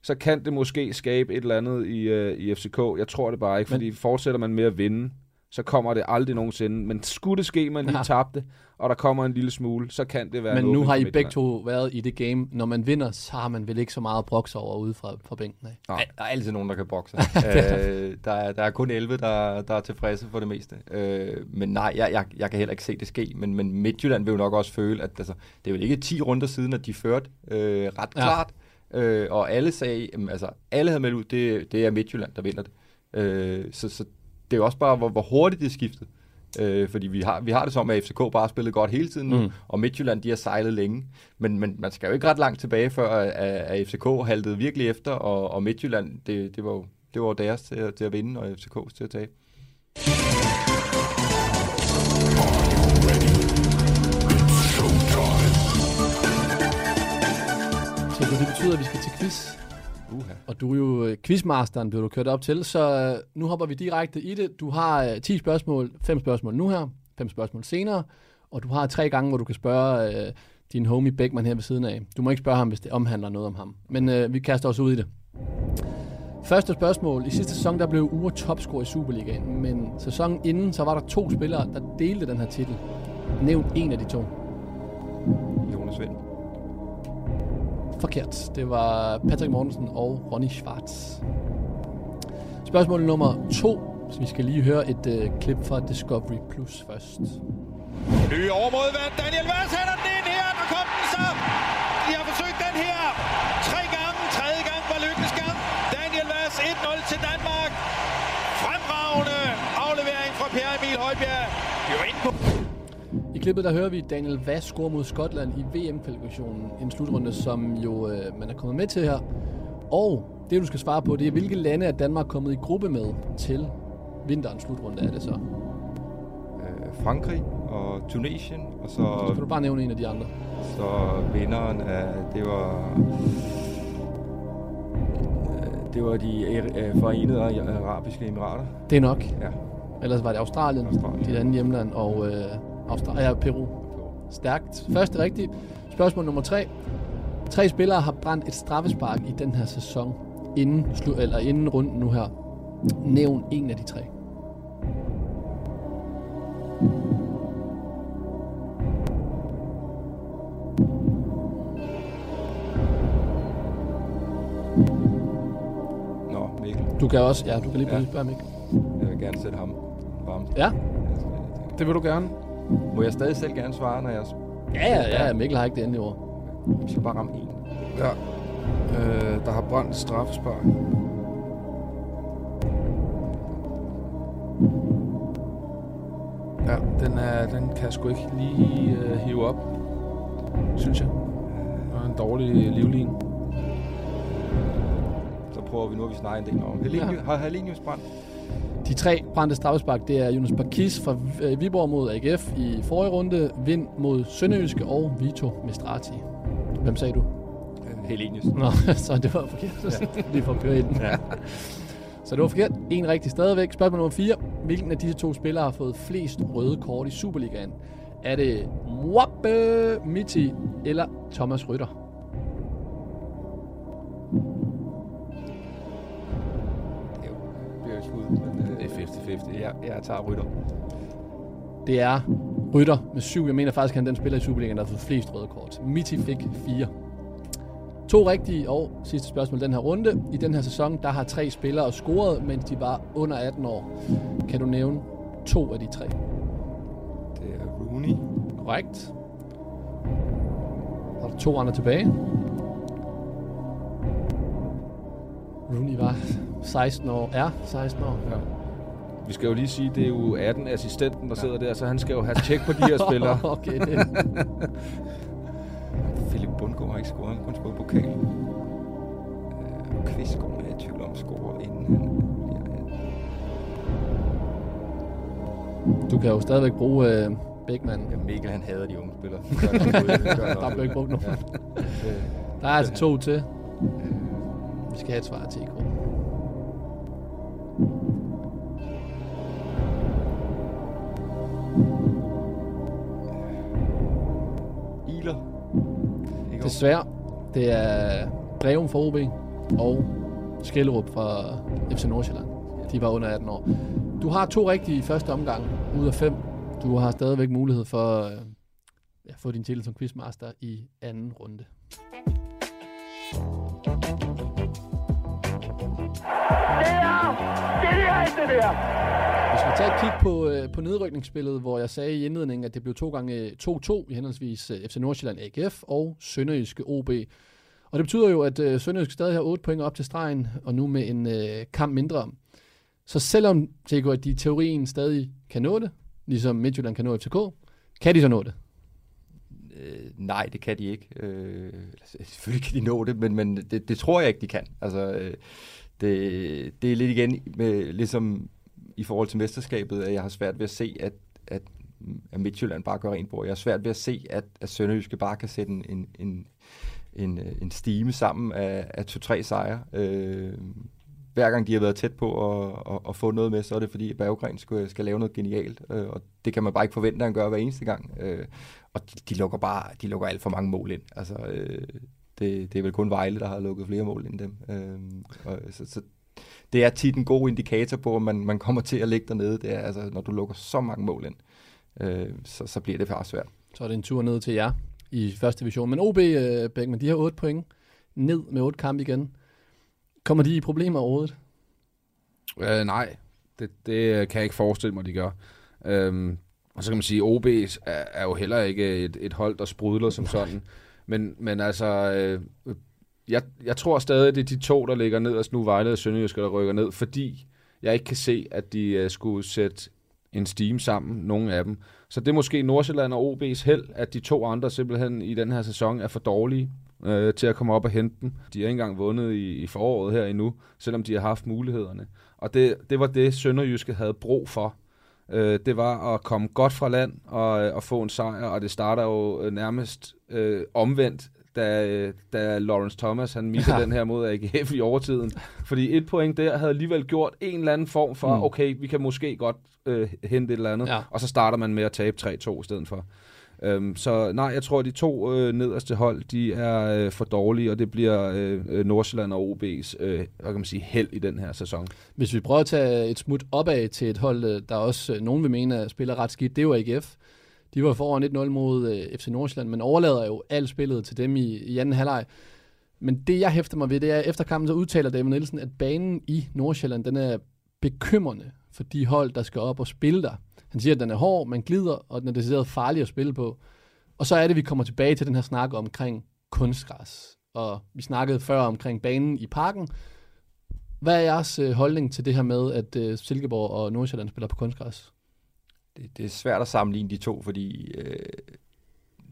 Speaker 4: så kan det måske skabe et eller andet i, øh, i FCK. Jeg tror det bare ikke,
Speaker 3: Men-
Speaker 4: fordi fortsætter man med at vinde, så kommer det aldrig nogensinde. Men skulle det ske, man lige
Speaker 3: Ja.
Speaker 4: tabte, og der kommer en lille smule, så kan det være
Speaker 3: Men
Speaker 4: en
Speaker 3: nu har I begge to været i det game. Når man vinder, så har man vel ikke så meget at brokse over ude fra, fra bænken af.
Speaker 4: Nej.
Speaker 7: Der er altid nogen, der kan bokse. øh, der, er, der er kun 11, der, der er tilfredse for det meste. Øh, men nej, jeg, jeg, jeg kan heller ikke se det ske. Men, men Midtjylland vil jo nok også føle, at altså, det er vel ikke 10 runder siden, at de førte øh, ret
Speaker 3: Ja.
Speaker 7: Øh, og alle sagde, jamen, altså alle havde meldt ud, det, det er Midtjylland, der vinder det. Øh, så, så det er jo også bare, hvor, hvor hurtigt det er skiftet. Øh, fordi vi har, vi har det som, at FCK bare har spillet godt hele tiden nu,
Speaker 3: Mm.
Speaker 7: og Midtjylland, de har sejlet længe. Men, men man skal jo ikke ret langt tilbage, før at, at FCK haltede virkelig efter, og, og Midtjylland, det, det var jo det var deres til, at- til at vinde, og FCK's til at tabe.
Speaker 3: Betyder, at vi skal til quiz.
Speaker 7: Uha.
Speaker 3: Og du er jo øh, quizmasteren, blev du kørt op til, så øh, nu hopper vi direkte i det. Du har øh, 10 spørgsmål, 5 spørgsmål nu her, 5 spørgsmål senere, og du har tre gange, hvor du kan spørge øh, din homie Beckman her ved siden af. Du må ikke spørge ham, hvis det omhandler noget om ham. Men øh, vi kaster os ud i det. Første spørgsmål. I sidste sæson, der blev Ure topscorer i Superligaen, men sæsonen inden, så var der to spillere, der delte den her titel. Nævn en af de to.
Speaker 7: Jonas Vind.
Speaker 3: Forkert. Det var Patrick Mortensen og Ronny Schwartz. Spørgsmål nummer to. Så vi skal lige høre et øh, klip fra Discovery Plus først.
Speaker 9: Ny over mod vand. Daniel Vaz hætter den ind her. Der kom den så. De har forsøgt den her. Tre gange. Tredje gang var lykkens gang. Daniel Vaz 1-0 til Danmark. Fremragende aflevering fra Pierre Emil Højbjerg. Vi var inde på
Speaker 3: I klippet der hører vi Daniel Vass score mod Skotland i VM-kvalifikationen. En slutrunde, som jo øh, man er kommet med til her. Og det du skal svare på, det er hvilke lande er Danmark kommet i gruppe med til vinterens slutrunde er det så.
Speaker 7: Øh, Frankrig og Tunesien, og
Speaker 3: Så
Speaker 7: så,
Speaker 3: kan du bare nævne en af de andre.
Speaker 7: så vinderen af, det var... øh, Det var de øh, forenede arabiske emirater.
Speaker 3: Det er nok.
Speaker 7: Ja.
Speaker 3: Ellers var det Australien,
Speaker 7: Australien.
Speaker 3: dit andet hjemland, og øh, Australien, ja, Peru. Stærkt. Første rigtigt. Spørgsmål nummer tre. Tre spillere har brændt et straffespark i den her sæson, inden, slu- eller inden runden nu her. Nævn en af de tre.
Speaker 7: Nå, Mikkel.
Speaker 3: Du kan også, ja, du kan lige
Speaker 7: Ja.
Speaker 3: spørge Mikkel.
Speaker 7: Jeg vil gerne sætte ham varmt.
Speaker 3: Ja,
Speaker 4: Det vil du gerne.
Speaker 7: Må jeg stadig selv gerne svare, når jeg...
Speaker 3: ja, ja, ja Mikkel har ikke det endelige ord.
Speaker 7: Vi skal bare ramme en.
Speaker 4: Ja. Øh, der har brændt straffespark. Ja, den, er, den kan jeg sgu ikke lige øh, hive op, synes jeg. Det er en dårlig livlin.
Speaker 7: Så prøver vi nu, at vi snakker en del om. Helenius,
Speaker 3: Ja.
Speaker 7: Har Helenius brændt?
Speaker 3: De tre brændte straffespark, det er Jonas Bakis fra øh, Viborg mod AGF i forrige runde, Vind mod Sønderjyske og Vito Mestrati. Hvem sagde du?
Speaker 7: Helenius.
Speaker 3: Nå, så det var forkert. Ja. Lige for at køre i den.
Speaker 7: Ja.
Speaker 3: Så det var forkert. En rigtig stadigvæk. Spørgsmål nummer 4. Hvilken af disse to spillere har fået flest røde kort i Superligaen? Er det Mwappe Miti eller Thomas Rytter?
Speaker 4: 50-50.
Speaker 7: jeg, jeg tager rytter.
Speaker 3: Det er Rytter med syv. Jeg mener faktisk, at han den spiller i Superligaen, der har fået flest røde kort. Miti fik fire. To rigtige og sidste spørgsmål den her runde. I den her sæson, der har tre spillere scoret, mens de var under 18 år. Kan du nævne to af de tre?
Speaker 7: Det er Rooney.
Speaker 3: Korrekt. Har du to andre tilbage? Rooney var 16 år. Er 16 år.
Speaker 4: Ja. Vi skal jo lige sige, det er jo 18 assistenten, der sidder der, så han skal jo have tjek på de her spillere.
Speaker 3: okay, det,
Speaker 7: Philip Bundgaard har ikke scoret, han har kun scoret i pokal. Øh, Kvistgaard er i tvivl om scorer inden han bliver 18.
Speaker 3: du kan jo stadigvæk bruge øh, Bækman.
Speaker 7: Ja, Mikkel han hader de unge spillere.
Speaker 3: Der blev ikke brugt nogen.
Speaker 7: Ja.
Speaker 3: Der er altså to til. Vi skal have et svar til, Ikro.
Speaker 7: Iler.
Speaker 3: Desværre. Det er Breum fra OB og Skellerup fra FC Nordsjælland. De var under 18 år. Du har to rigtige i første omgang ud af fem. Du har stadigvæk mulighed for øh, at få din titel som quizmaster i anden runde. Vi skal tage et kig på, øh, på nedrykningsspillet, hvor jeg sagde i indledningen, at det blev to gange 2-2 i henholdsvis øh, FC Nordsjælland AGF og Sønderjyske OB. Og det betyder jo, at øh, Sønderjyske stadig har 8 point op til stregen, og nu med en øh, kamp mindre. Så selvom TK, at de i teorien stadig kan nå det, ligesom Midtjylland kan nå FCK, kan de så nå det?
Speaker 7: Øh, nej, det kan de ikke. Øh, selvfølgelig kan de nå det, men, men det, det tror jeg ikke, de kan. Altså, øh, det, det er lidt igen, med, ligesom i forhold til mesterskabet, at jeg har svært ved at se, at, at, at Midtjylland bare går rent bord. Jeg har svært ved at se, at, at Sønderjyske bare kan sætte en, en, en, en, en stime sammen af, af to-tre sejre. Øh, hver gang de har været tæt på at, at, at få noget med, så er det fordi, at Berggren skal, skal lave noget genialt, øh, og det kan man bare ikke forvente, at han gør hver eneste gang. Øh, og de, de lukker bare de lukker alt for mange mål ind. Altså, øh, det, det er vel kun Vejle, der har lukket flere mål end dem. Øh, og, så, så det er tit en god indikator på, at man, man kommer til at ligge dernede. Det er, altså, når du lukker så mange mål ind, øh, så, så bliver det faktisk svært.
Speaker 3: Så er det en tur ned til jer i første division. Men OB, øh, Bækman, de har 8 point. Ned med 8 kampe igen. Kommer de i problemer overhovedet?
Speaker 4: Øh, nej, det, det kan jeg ikke forestille mig, de gør. Øhm, og så kan man sige, at OB er, er jo heller ikke et, et hold, der sprudler som sådan. Men, men altså, øh, jeg, jeg tror stadig, det er de to, der ligger ned, altså nu Vejle og Sønderjysk, der rykker ned, fordi jeg ikke kan se, at de øh, skulle sætte en steam sammen, nogle af dem. Så det er måske Nordsjælland og OB's held, at de to andre simpelthen i den her sæson er for dårlige øh, til at komme op og hente dem. De har ikke engang vundet i, i foråret her endnu, selvom de har haft mulighederne. Og det, det var det, Sønderjyske havde brug for. Øh, det var at komme godt fra land og, øh, og få en sejr, og det starter jo øh, nærmest øh, omvendt, da, øh, da Lawrence Thomas han misser
Speaker 3: Ja.
Speaker 4: den her mod AGF i overtiden. Fordi et point der havde alligevel gjort en eller anden form for,
Speaker 3: Mm.
Speaker 4: okay, vi kan måske godt øh, hente et eller andet,
Speaker 3: Ja.
Speaker 4: og så starter man med at tabe 3-2 i stedet for. Øhm, så nej, jeg tror, at de to øh, nederste hold, de er øh, for dårlige, og det bliver øh, øh, Nordsjælland og OB's, øh, hvad kan man sige, held i den her sæson.
Speaker 3: Hvis vi prøver at tage et smut opad til et hold, øh, der også øh, nogen vil mene at spiller ret skidt, det er jo AGF. De var foran 1-0 mod øh, FC Nordsjælland, men overlader jo alt spillet til dem i, i anden halvleg. Men det, jeg hæfter mig ved, det er, at efter kampen så udtaler David Nielsen, at banen i Nordsjælland, den er bekymrende for de hold, der skal op og spille der. Han siger, at den er hård, man glider, og den er decideret farlig at spille på. Og så er det, vi kommer tilbage til den her snak omkring kunstgræs. Og vi snakkede før omkring banen i parken. Hvad er jeres øh, holdning til det her med, at øh, Silkeborg og Nordsjælland spiller på kunstgræs?
Speaker 7: Det, det er svært at sammenligne de to, fordi øh,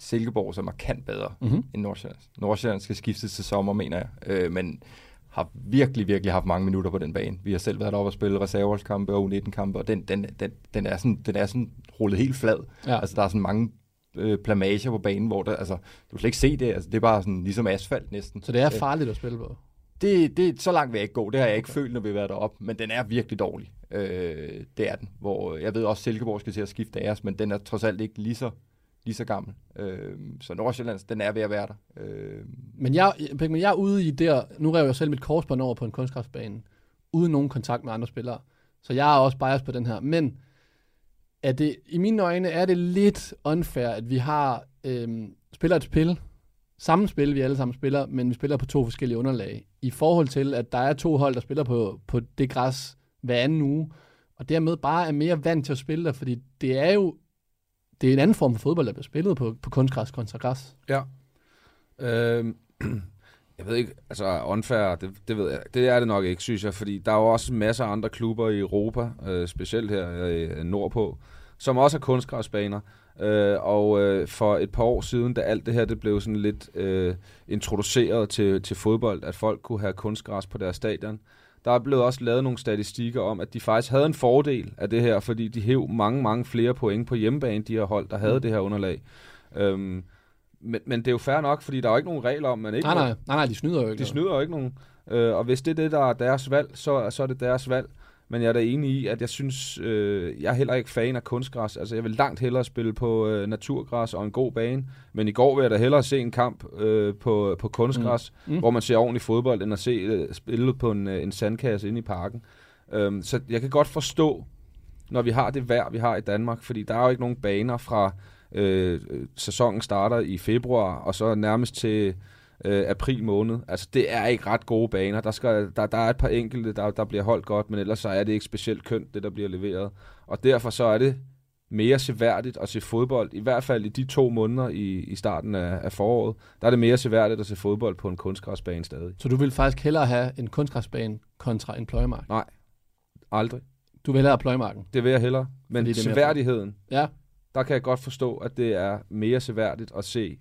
Speaker 7: Silkeborg er markant bedre
Speaker 3: Mhm.
Speaker 7: mm-hmm. end Nordsjælland. Nordsjælland skal skiftes til sommer, mener jeg. Øh, men har virkelig, virkelig haft mange minutter på den bane. Vi har selv været oppe og spille reserveholdskampe og U19-kampe, og den, den, den, den, er sådan, den er sådan rullet helt flad.
Speaker 3: Ja.
Speaker 7: Altså, der er sådan mange øh, plamager på banen, hvor der, altså, du kan slet ikke se det. Altså, det er bare sådan ligesom asfalt næsten.
Speaker 3: Så det er
Speaker 7: Øh,
Speaker 3: farligt at spille på.
Speaker 7: Det, det, så langt vil jeg ikke gå. Det har jeg ikke følt, når vi har været deroppe. Men den er virkelig dårlig. Øh, det er den. Hvor jeg ved også, at Silkeborg skal til at skifte deres, men den er trods alt ikke lige så, lige så gammel. Øh, så Nordsjællands, den er ved at være der. Øh,
Speaker 3: Men jeg, men jeg er ude i der, nu rev jeg selv mit korsbånd over på en kunstgræsbane, uden nogen kontakt med andre spillere. Så jeg er også bias på den her. Men er det, i mine øjne er det lidt unfair, at vi har øhm, spiller et spil, samme spil, vi alle sammen spiller, men vi spiller på to forskellige underlag. I forhold til, at der er to hold, der spiller på, på det græs hver anden uge, og dermed bare er mere vant til at spille der, fordi det er jo det er en anden form for fodbold, der bliver spillet på, på kunstgræs kontra græs.
Speaker 4: Ja. Øhm, jeg ved ikke, altså unfair, det, det ved jeg, det er det nok ikke, synes jeg, fordi der er jo også masser af andre klubber i Europa, øh, specielt her øh, nordpå, som også har kunstgræsbaner. Øh, og øh, for et par år siden, da alt det her det blev sådan lidt øh, introduceret til, til fodbold, at folk kunne have kunstgræs på deres stadion, der er blevet også lavet nogle statistikker om, at de faktisk havde en fordel af det her, fordi de hæv mange, mange flere point på hjemmebane, de her hold, der havde det her underlag. Øhm, men, men det er jo fair nok, fordi der er jo ikke nogen regler om, man ikke
Speaker 3: Nej, nej, nej, nej, de snyder jo ikke.
Speaker 4: de snyder jo ikke nogen. Øh, og hvis det er det, der er deres valg, så, så er det deres valg. Men jeg er da enig i, at jeg synes, øh, jeg er heller ikke fan af kunstgræs. Altså, jeg vil langt hellere spille på øh, naturgræs og en god bane. Men i går vil jeg da hellere se en kamp øh, på, på kunstgræs,
Speaker 3: Mm.
Speaker 4: mm. hvor man ser ordentlig fodbold, end at se øh, spillet på en, øh, en sandkasse inde i parken. Øhm, så jeg kan godt forstå, når vi har det vejr, vi har i Danmark, fordi der er jo ikke nogen baner fra øh, øh, sæsonen starter i februar, og så nærmest til øh, april måned. Altså, det er ikke ret gode baner. Der, skal, der, der er et par enkelte, der, der bliver holdt godt, men ellers så er det ikke specielt kønt, det der bliver leveret. Og derfor så er det mere seværdigt at se fodbold, i hvert fald i de to måneder i, i starten af, af foråret, der er det mere seværdigt at se fodbold på en kunstgræsbane stadig.
Speaker 3: Så du vil faktisk hellere have en kunstgræsbane kontra en pløjemark?
Speaker 4: Nej, aldrig.
Speaker 3: Du vil hellere have pløjemarken?
Speaker 4: Det vil jeg hellere. Men seværdigheden,
Speaker 3: Ja.
Speaker 4: der kan jeg godt forstå, at det er mere seværdigt at se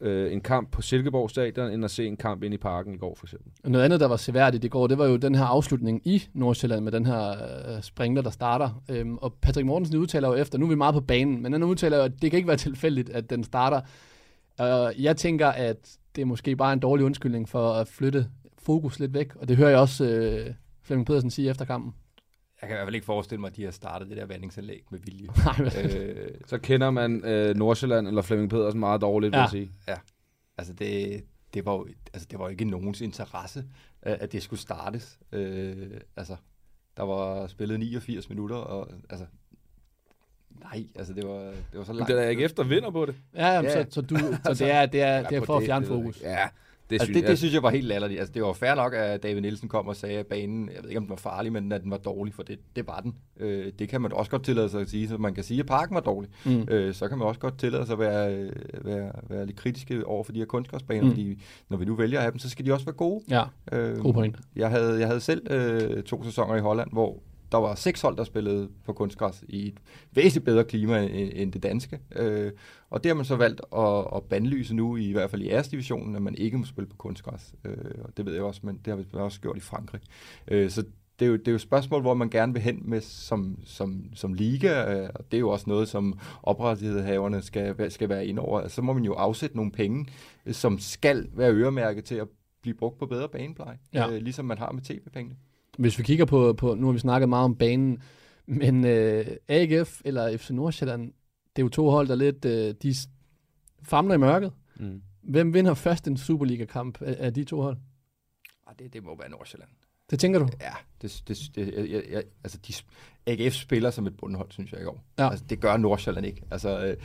Speaker 4: øh, en kamp på Silkeborg Stadion, end at se en kamp ind i parken i går, for eksempel.
Speaker 3: Noget andet, der var seværdigt i går, det var jo den her afslutning i Nordsjælland med den her øh, springer, der starter. Øhm, og Patrick Mortensen udtaler jo efter, nu er vi meget på banen, men han udtaler jo, at det kan ikke være tilfældigt, at den starter. Og jeg tænker, at det er måske bare en dårlig undskyldning for at flytte fokus lidt væk. Og det hører jeg også øh, Flemming Pedersen sige efter kampen
Speaker 7: jeg kan i hvert fald ikke forestille mig, at de har startet det der vandingsanlæg med vilje.
Speaker 3: Nej, men-
Speaker 7: øh,
Speaker 4: Så kender man øh, Nordsjælland eller Flemming Pedersen meget dårligt, vil
Speaker 3: Ja.
Speaker 4: jeg sige.
Speaker 7: Ja, altså det, det, var jo, altså det var ikke nogens interesse, at det skulle startes. Øh, altså, der var spillet 89 minutter, og altså, nej, altså det var, det var så
Speaker 4: Men
Speaker 7: langt.
Speaker 4: det er da ikke efter vinder på det.
Speaker 3: Ja, jamen,
Speaker 7: Ja.
Speaker 3: så, så, du, så det er, det er, det er
Speaker 7: på
Speaker 3: for at fjerne
Speaker 7: det
Speaker 3: fokus.
Speaker 4: Ja, det
Speaker 7: altså,
Speaker 4: synes
Speaker 7: det,
Speaker 4: jeg.
Speaker 7: det synes jeg var helt latterligt. Altså, det var fair nok, at David Nielsen kom og sagde, at banen, jeg ved ikke, om den var farlig, men at den var dårlig, for det, det var den. Øh, det kan man også godt tillade sig at sige, så man kan sige, at parken var dårlig.
Speaker 3: Mm.
Speaker 7: Øh, så kan man også godt tillade sig at være, øh, være, være lidt kritiske over for de her kunstgræsbaner,
Speaker 3: Mm.
Speaker 7: mm. fordi når vi nu vælger at have dem, så skal de også være gode.
Speaker 3: Ja,
Speaker 7: Øh,
Speaker 3: god point.
Speaker 7: Jeg havde, jeg havde selv øh, to sæsoner i Holland, hvor der var seks hold, der spillede på kunstgræs i et væsentligt bedre klima end, end det danske. Øh, og det har man så valgt at, at bandlyse nu, i hvert fald i æresdivisionen, at man ikke må spille på kunstgræs. Øh, og det ved jeg også, men det har vi også gjort i Frankrig. Øh, så det er, jo, det er jo et spørgsmål, hvor man gerne vil hen med som, som, som liga, øh, og det er jo også noget, som oprettighedshaverne skal, skal være ind over. Så må man jo afsætte nogle penge, øh, som skal være øremærket til at blive brugt på bedre banepleje,
Speaker 3: Ja.
Speaker 7: øh, ligesom man har med tv-pengene.
Speaker 3: Hvis vi kigger på, på, nu har vi snakket meget om banen, men øh, AGF eller FC Nordsjælland, Det er jo to hold, der lidt, øh, de famler i mørket.
Speaker 4: Mm.
Speaker 3: Hvem vinder først en Superliga-kamp af, af de to hold?
Speaker 7: Ah, det, det må være Nordsjælland.
Speaker 3: Det tænker du?
Speaker 7: Ja, det, det, det, jeg, jeg, jeg, altså de, AGF spiller som et bundhold, synes jeg i går.
Speaker 3: Ja.
Speaker 7: Altså, det gør Nordsjælland ikke. Altså, øh,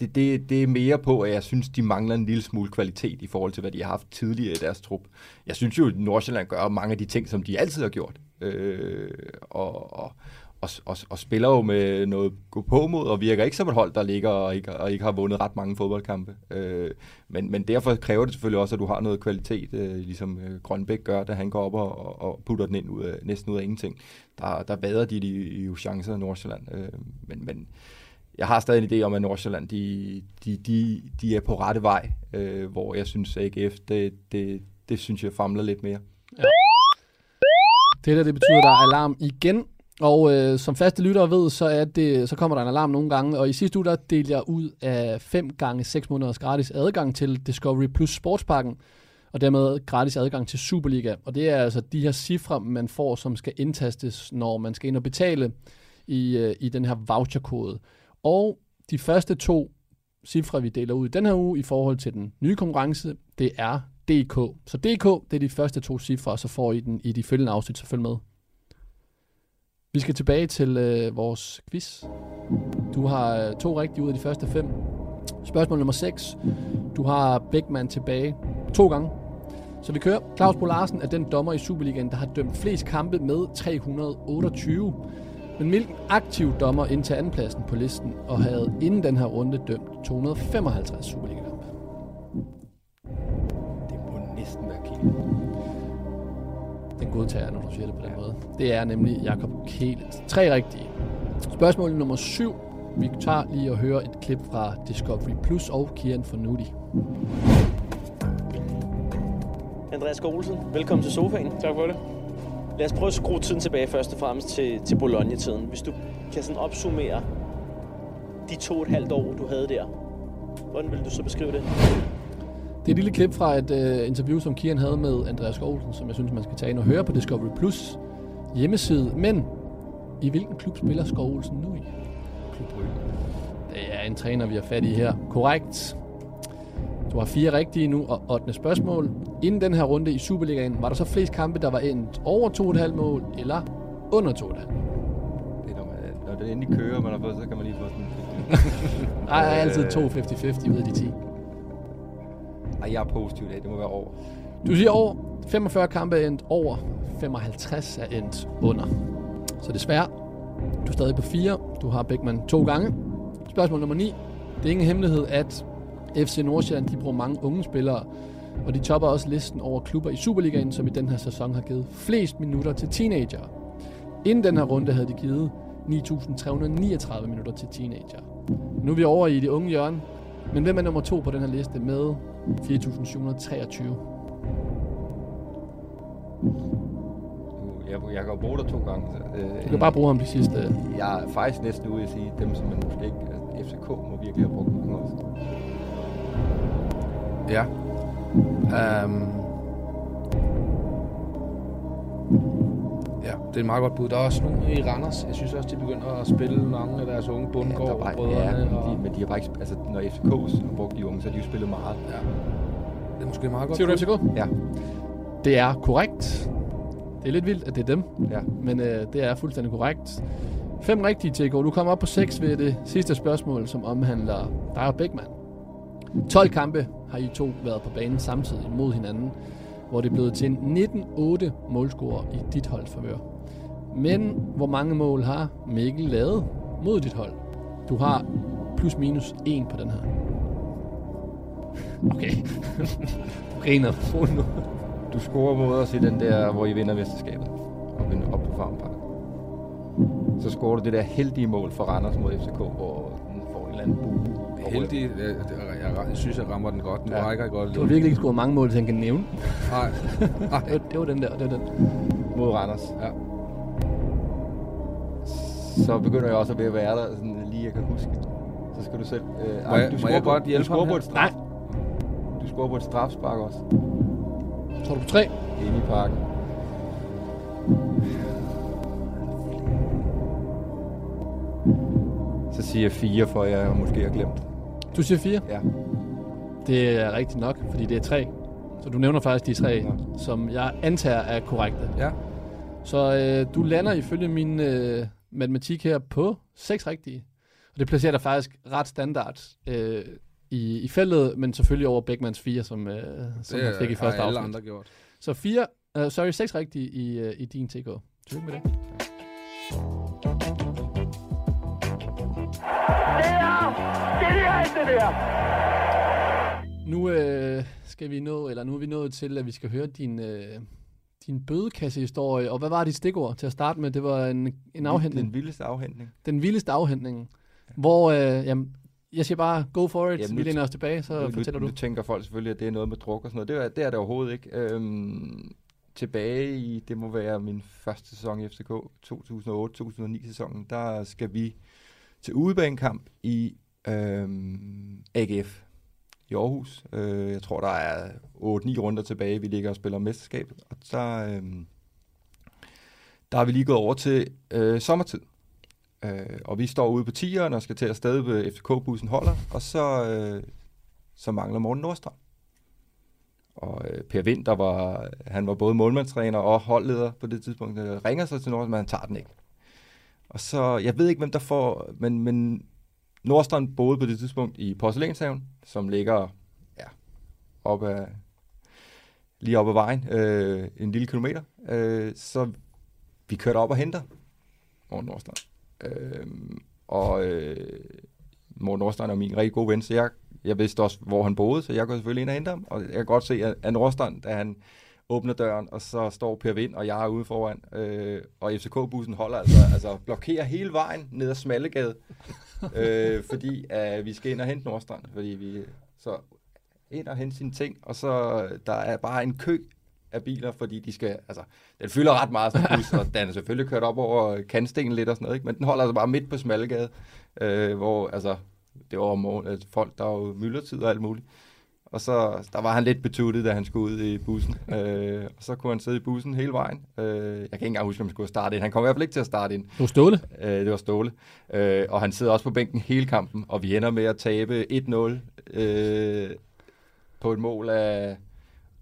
Speaker 7: det, det, det er mere på, at jeg synes, de mangler en lille smule kvalitet i forhold til, hvad de har haft tidligere i deres trup. Jeg synes jo, at Nordsjælland gør mange af de ting, som de altid har gjort. Øh, og, og, og, og, og spiller jo med noget gå på mod, og virker ikke som et hold, der ligger og ikke, og ikke har vundet ret mange fodboldkampe. Øh, men, men derfor kræver det selvfølgelig også, at du har noget kvalitet, øh, ligesom øh, Grønbæk gør, da han går op og, og, og putter den ind ud af, næsten ud af ingenting. Der, der vader de, de jo chancer af Nordsjælland. Øh, men, men jeg har stadig en idé om, at Nordsjælland de, de, de, de er på rette vej, øh, hvor jeg synes, at AGF, det, det, det synes jeg famler lidt mere.
Speaker 3: Det der, det betyder, at der er alarm igen. Og øh, som faste lyttere ved, så, er det, så kommer der en alarm nogle gange. Og i sidste uge, der delte jeg ud af 5 gange 6 måneders gratis adgang til Discovery Plus Sportsparken. Og dermed gratis adgang til Superliga. Og det er altså de her cifre, man får, som skal indtastes, når man skal ind og betale i, øh, i den her voucherkode. Og de første to cifre, vi deler ud i den her uge i forhold til den nye konkurrence, det er DK. Så DK, det er de første to cifre, og så får I den i de følgende afsnit, så følg med. Vi skal tilbage til øh, vores quiz. Du har øh, to rigtige ud af de første fem. Spørgsmål nummer 6. Du har Beckmann tilbage to gange. Så vi kører. Claus Bo Larsen er den dommer i Superligaen, der har dømt flest kampe med 328. Men hvilken aktiv dommer indtager andenpladsen på listen og havde inden den her runde dømt 255 Superliga-kampe?
Speaker 7: Det må næsten være Kiel.
Speaker 3: Den godtager jeg, når du siger det på den måde. Det er nemlig Jakob Kælet. Tre rigtige. Spørgsmål nummer syv. Vi tager lige og hører et klip fra Discovery Plus og Kian Fornuti.
Speaker 10: Andreas Skålsen, velkommen til sofaen. Tak for det. Lad os prøve at skrue tiden tilbage først og fremmest til, til Bologna-tiden. Hvis du kan sådan opsummere de to og et halvt år, du havde der. Hvordan vil du så beskrive det?
Speaker 3: Det er et lille klip fra et uh, interview, som Kian havde med Andreas Skålsen, som jeg synes, man skal tage ind og høre på Discovery Plus hjemmeside. Men i hvilken klub spiller Skov Olsen nu i?
Speaker 7: Klub Brygge.
Speaker 3: Det er en træner, vi har fat i her. Korrekt. Du har fire rigtige nu, og 8. spørgsmål. Inden den her runde i Superligaen, var der så flest kampe, der var endt over 2,5 mål, eller under 2,5?
Speaker 7: Det er, når, man, når det endelig kører, man har fået, så kan man lige få sådan en
Speaker 3: er altid to 50-50 ud af de 10.
Speaker 7: Ej, jeg er positiv i dag. Det må være over.
Speaker 3: Du siger over. 45 kampe er endt over. 55 er endt under. Så desværre, du er stadig på 4. Du har Beckmann to gange. Spørgsmål nummer 9. Det er ingen hemmelighed, at FC Nordsjælland de bruger mange unge spillere, og de topper også listen over klubber i Superligaen, som i den her sæson har givet flest minutter til teenager. Inden den her runde havde de givet 9.339 minutter til teenager. Nu er vi over i det unge hjørne, men hvem er nummer to på den her liste med 4.723?
Speaker 7: Jeg, jeg kan jo bruge dig to gange. Øh,
Speaker 3: Du kan bare bruge ham de sidste...
Speaker 7: Jeg er faktisk næsten ude at sige, dem som man måske ikke... Altså, FCK må virkelig have brugt mange også.
Speaker 4: Ja. Um, ja, det er et meget godt bud. Der er også nogle i Randers. Jeg synes også, de begynder at spille mange af deres unge bundgård
Speaker 7: der
Speaker 4: og
Speaker 7: var,
Speaker 4: brødrene.
Speaker 7: ja, men,
Speaker 4: og,
Speaker 7: de, men de har bare ikke... Altså, når FCK har brugt de unge, så har de jo spillet meget.
Speaker 4: Ja. Det er måske et meget godt
Speaker 3: Siger du. FCK?
Speaker 7: Ja.
Speaker 3: Det er korrekt. Det er lidt vildt, at det er dem,
Speaker 7: Ja.
Speaker 3: men øh, det er fuldstændig korrekt. Fem rigtige, TK. Du kommer op på seks ved det sidste spørgsmål, som omhandler dig og Beckmann. 12 kampe har I to været på banen samtidig mod hinanden, hvor det er blevet til en 19-8 målscorer i dit holds favør. Men hvor mange mål har Mikkel lavet mod dit hold? Du har plus minus 1 på den her. Okay. du griner. Nu.
Speaker 7: Du scorer mod os i den der, hvor I vinder mesterskabet. Og vinder op på Farm Park. Så scorer du det der heldige mål for Randers mod FCK, hvor den får en eller anden bue.
Speaker 4: Heldig. Jeg, jeg, jeg, jeg synes, jeg rammer den godt. Nu
Speaker 7: Ja.
Speaker 4: rækker jeg godt
Speaker 3: Du har virkelig ikke scoret mange mål, så han kan nævne.
Speaker 4: Nej.
Speaker 3: Det var, det var den der, det var den.
Speaker 7: mod Randers.
Speaker 4: Ja.
Speaker 7: Så begynder jeg også at være der, sådan lige jeg kan huske. Så skal du selv... Øh,
Speaker 4: Må jeg-
Speaker 7: du
Speaker 4: må jeg
Speaker 7: på-
Speaker 4: godt hjælpe
Speaker 7: Du
Speaker 4: ham
Speaker 7: på
Speaker 4: her?
Speaker 7: et straf. Du scorer på et strafspark også.
Speaker 3: Så er du på tre.
Speaker 7: Inde i parken. Så siger fire, for jeg måske har glemt.
Speaker 3: Du siger fire?
Speaker 7: Ja.
Speaker 3: Det er rigtigt nok, fordi det er tre. Så du nævner faktisk de tre, ja. som jeg antager er korrekte.
Speaker 4: Ja.
Speaker 3: Så øh, du lander ifølge min øh, matematik her på seks rigtige. Og det placerer dig faktisk ret standard øh, i, i feltet, men selvfølgelig over Beckmans fire, som, øh, som han fik i første afsnit.
Speaker 4: andre gjort.
Speaker 3: Så fire, uh, sorry, seks rigtige i, uh, i din TK. Tillykke med det. Nu øh, skal vi nå, eller nu er vi nået til, at vi skal høre din, øh, din bødekassehistorie. Og hvad var dit stikord til at starte med? Det var en, en afhentning.
Speaker 7: Den vildeste afhentning.
Speaker 3: Den vildeste afhentning. Hvor, øh, jamen, jeg siger bare, go for it.
Speaker 7: Jamen,
Speaker 3: vi læner os tilbage, så
Speaker 7: nu,
Speaker 3: fortæller
Speaker 7: nu,
Speaker 3: du.
Speaker 7: Nu tænker folk selvfølgelig, at det er noget med druk og sådan noget. Det er det, er det overhovedet ikke. Øhm, tilbage i, det må være min første sæson i FCK, 2008-2009 sæsonen, der skal vi til udebanekamp i øhm, AGF i Aarhus. Øh, jeg tror, der er 8-9 runder tilbage, vi ligger og spiller mesterskabet. Og der, øh, der er vi lige gået over til øh, sommertid. Øh, og vi står ude på tieren og skal til at afsted ved FCK-bussen holder, og så, øh, så mangler Morten Nordstrøm. Og øh, Per Vind, der var, han var både målmandstræner og holdleder på det tidspunkt, Der ringer sig til Nordstrøm, men han tager den ikke. Og så, jeg ved ikke, hvem der får, men, men Nordstrand boede på det tidspunkt i Porcelænshaven, som ligger ja, op ad, lige op ad vejen, øh, en lille kilometer. Øh, så vi kørte op og henter Morten Nordstrand. Øh, og øh, Morten Nordstrand er min rigtig gode ven, så jeg, jeg vidste også, hvor han boede, så jeg går selvfølgelig ind og hente ham. Og jeg kan godt se, at, at Nordstrand, da han åbner døren, og så står Per Vind, og jeg er ude foran, øh, og FCK-bussen holder altså, altså blokerer hele vejen ned ad Smallegade, øh, fordi øh, vi skal ind og hente Nordstrand, fordi vi så ind og hente sine ting, og så der er bare en kø af biler, fordi de skal, altså, den fylder ret meget, sådan bus, og den er selvfølgelig kørt op over kantstenen lidt og sådan noget, ikke? men den holder altså bare midt på Smallegade, øh, hvor, altså, det var om morgen, at folk, der var jo myldretid og alt muligt. Og så, der var han lidt betuttet, da han skulle ud i bussen. øh, og så kunne han sidde i bussen hele vejen. Øh, jeg kan ikke engang huske, om han skulle starte ind. Han kom i hvert fald ikke til at starte ind.
Speaker 3: Det var Ståle?
Speaker 7: Øh, det var Ståle. Øh, og han sidder også på bænken hele kampen, og vi ender med at tabe 1-0 øh, på et mål af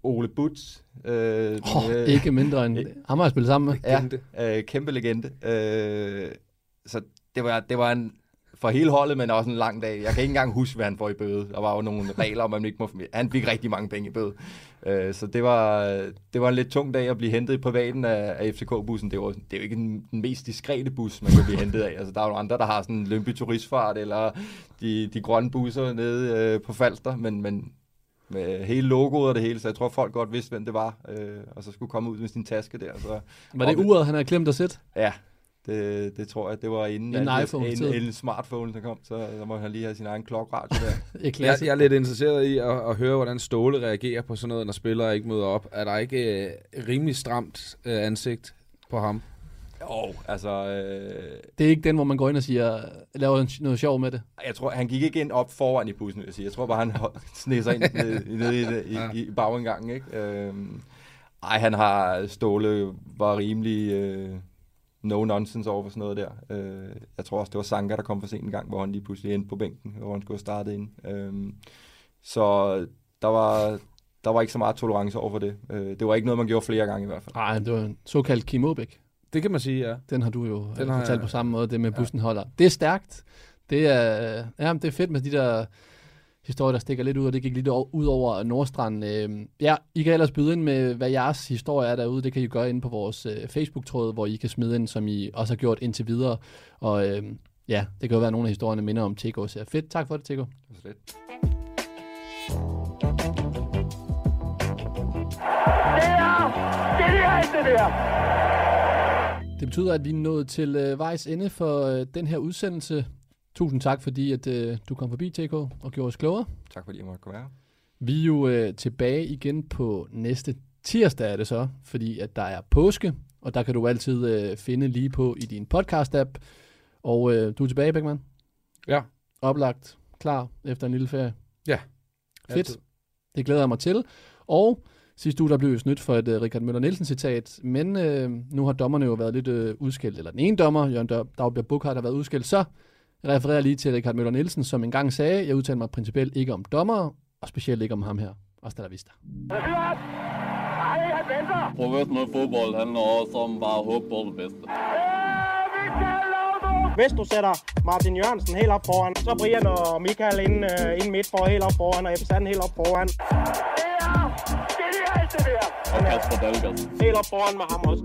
Speaker 7: Ole Butz. Øh,
Speaker 3: Oh, ikke mindre end ham har jeg spillet sammen med.
Speaker 7: Ja, øh, kæmpe legende. Øh, så det var, det var en for hele holdet, men også en lang dag. Jeg kan ikke engang huske, hvad han får i bøde. Der var jo nogle regler om, at man ikke må... Han fik rigtig mange penge i bøde. Øh, så det var, det var en lidt tung dag at blive hentet i privaten af, af FCK-bussen. Det, var, det er jo ikke den, den mest diskrete bus, man kan blive hentet af. Altså, der er jo andre, der har sådan en Lønby Turistfart, eller de, de grønne busser nede øh, på Falster, men, men med hele logoet og det hele, så jeg tror, folk godt vidste, hvem det var, øh, og så skulle komme ud med sin taske der. Så
Speaker 3: Var det uret, han havde glemt at sætte?
Speaker 7: Ja, det, det tror jeg, det var inden
Speaker 3: En
Speaker 7: alt-
Speaker 3: iPhone
Speaker 7: en, en smartphone, der kom, så der må han lige have sin egen klokradio der.
Speaker 4: Jeg, jeg er lidt interesseret i at, at høre, hvordan Ståle reagerer på sådan noget, når spillere ikke møder op. Er der ikke øh, rimelig stramt øh, ansigt på ham?
Speaker 7: Jo, altså... Øh,
Speaker 3: Det er ikke den, hvor man går ind og siger, laver en- noget sjov med det.
Speaker 7: jeg tror, han gik ikke ind op foran i bussen, vil jeg sige. Jeg tror bare, han sneg sig ind ned, ned i, i, i, i bagindgangen, ikke? Øhm, ej, han har... Ståle var rimelig... Øh, no nonsense over for sådan noget der. Øh, jeg tror også, det var Sanka, der kom for sent en gang, hvor han lige pludselig endte på bænken, hvor han skulle have startet ind. Øhm, så der var, der var ikke så meget tolerance over for det. Øh, det var ikke noget, man gjorde flere gange i hvert fald.
Speaker 3: Nej, det var en såkaldt Kim Aabæk.
Speaker 4: Det kan man sige, ja.
Speaker 3: Den har du jo
Speaker 4: Den
Speaker 3: Den
Speaker 4: har
Speaker 3: fortalt
Speaker 4: jeg-
Speaker 3: på samme måde, det med bussen holder. Det er stærkt. Det er, ja, det er fedt med de der historier, der stikker lidt ud, og det gik lidt ud over Nordstrand. Øh, ja, I kan ellers byde ind med, hvad jeres historie er derude. Det kan I gøre inde på vores øh, Facebook-tråd, hvor I kan smide ind, som I også har gjort indtil videre. Og øh, ja, det kan jo være, at nogle af historierne minder om TK. Så fedt. Tak for det, TK.
Speaker 7: Det var slet.
Speaker 3: Det betyder, at vi er nået til øh, vejs ende for øh, den her udsendelse. Tusind tak, fordi at, øh, du kom forbi, TK, og gjorde os klogere.
Speaker 7: Tak fordi jeg måtte komme her.
Speaker 3: Vi er jo øh, tilbage igen på næste tirsdag, er det så, fordi at der er påske, og der kan du altid øh, finde lige på i din podcast-app. Og øh, du er tilbage, Beckmann?
Speaker 4: Ja.
Speaker 3: Oplagt, klar efter en lille ferie?
Speaker 4: Ja.
Speaker 3: Fedt.
Speaker 4: Altid.
Speaker 3: Det glæder jeg mig til. Og sidste uge, der blev jo snydt for et uh, Richard Møller Nielsen citat, men øh, nu har dommerne jo været lidt øh, udskilt, eller den ene dommer, Jørgen Dagbjerg Bukhart, har været udskilt, så Jeg refererer lige til Richard Møller Nielsen, som engang sagde, jeg udtaler mig principielt ikke om dommer, og specielt ikke om ham her. Hasta la vista.
Speaker 5: Professionel fodbold handler også om bare at håbe på det bedste.
Speaker 6: Hvis du sætter Martin Jørgensen helt op foran, så Brian og Michael ind, uh, ind midt for helt op foran, og Ebbe Sand helt op foran.
Speaker 5: Og Kasper Dahlgaard.
Speaker 6: Helt op foran med ham også.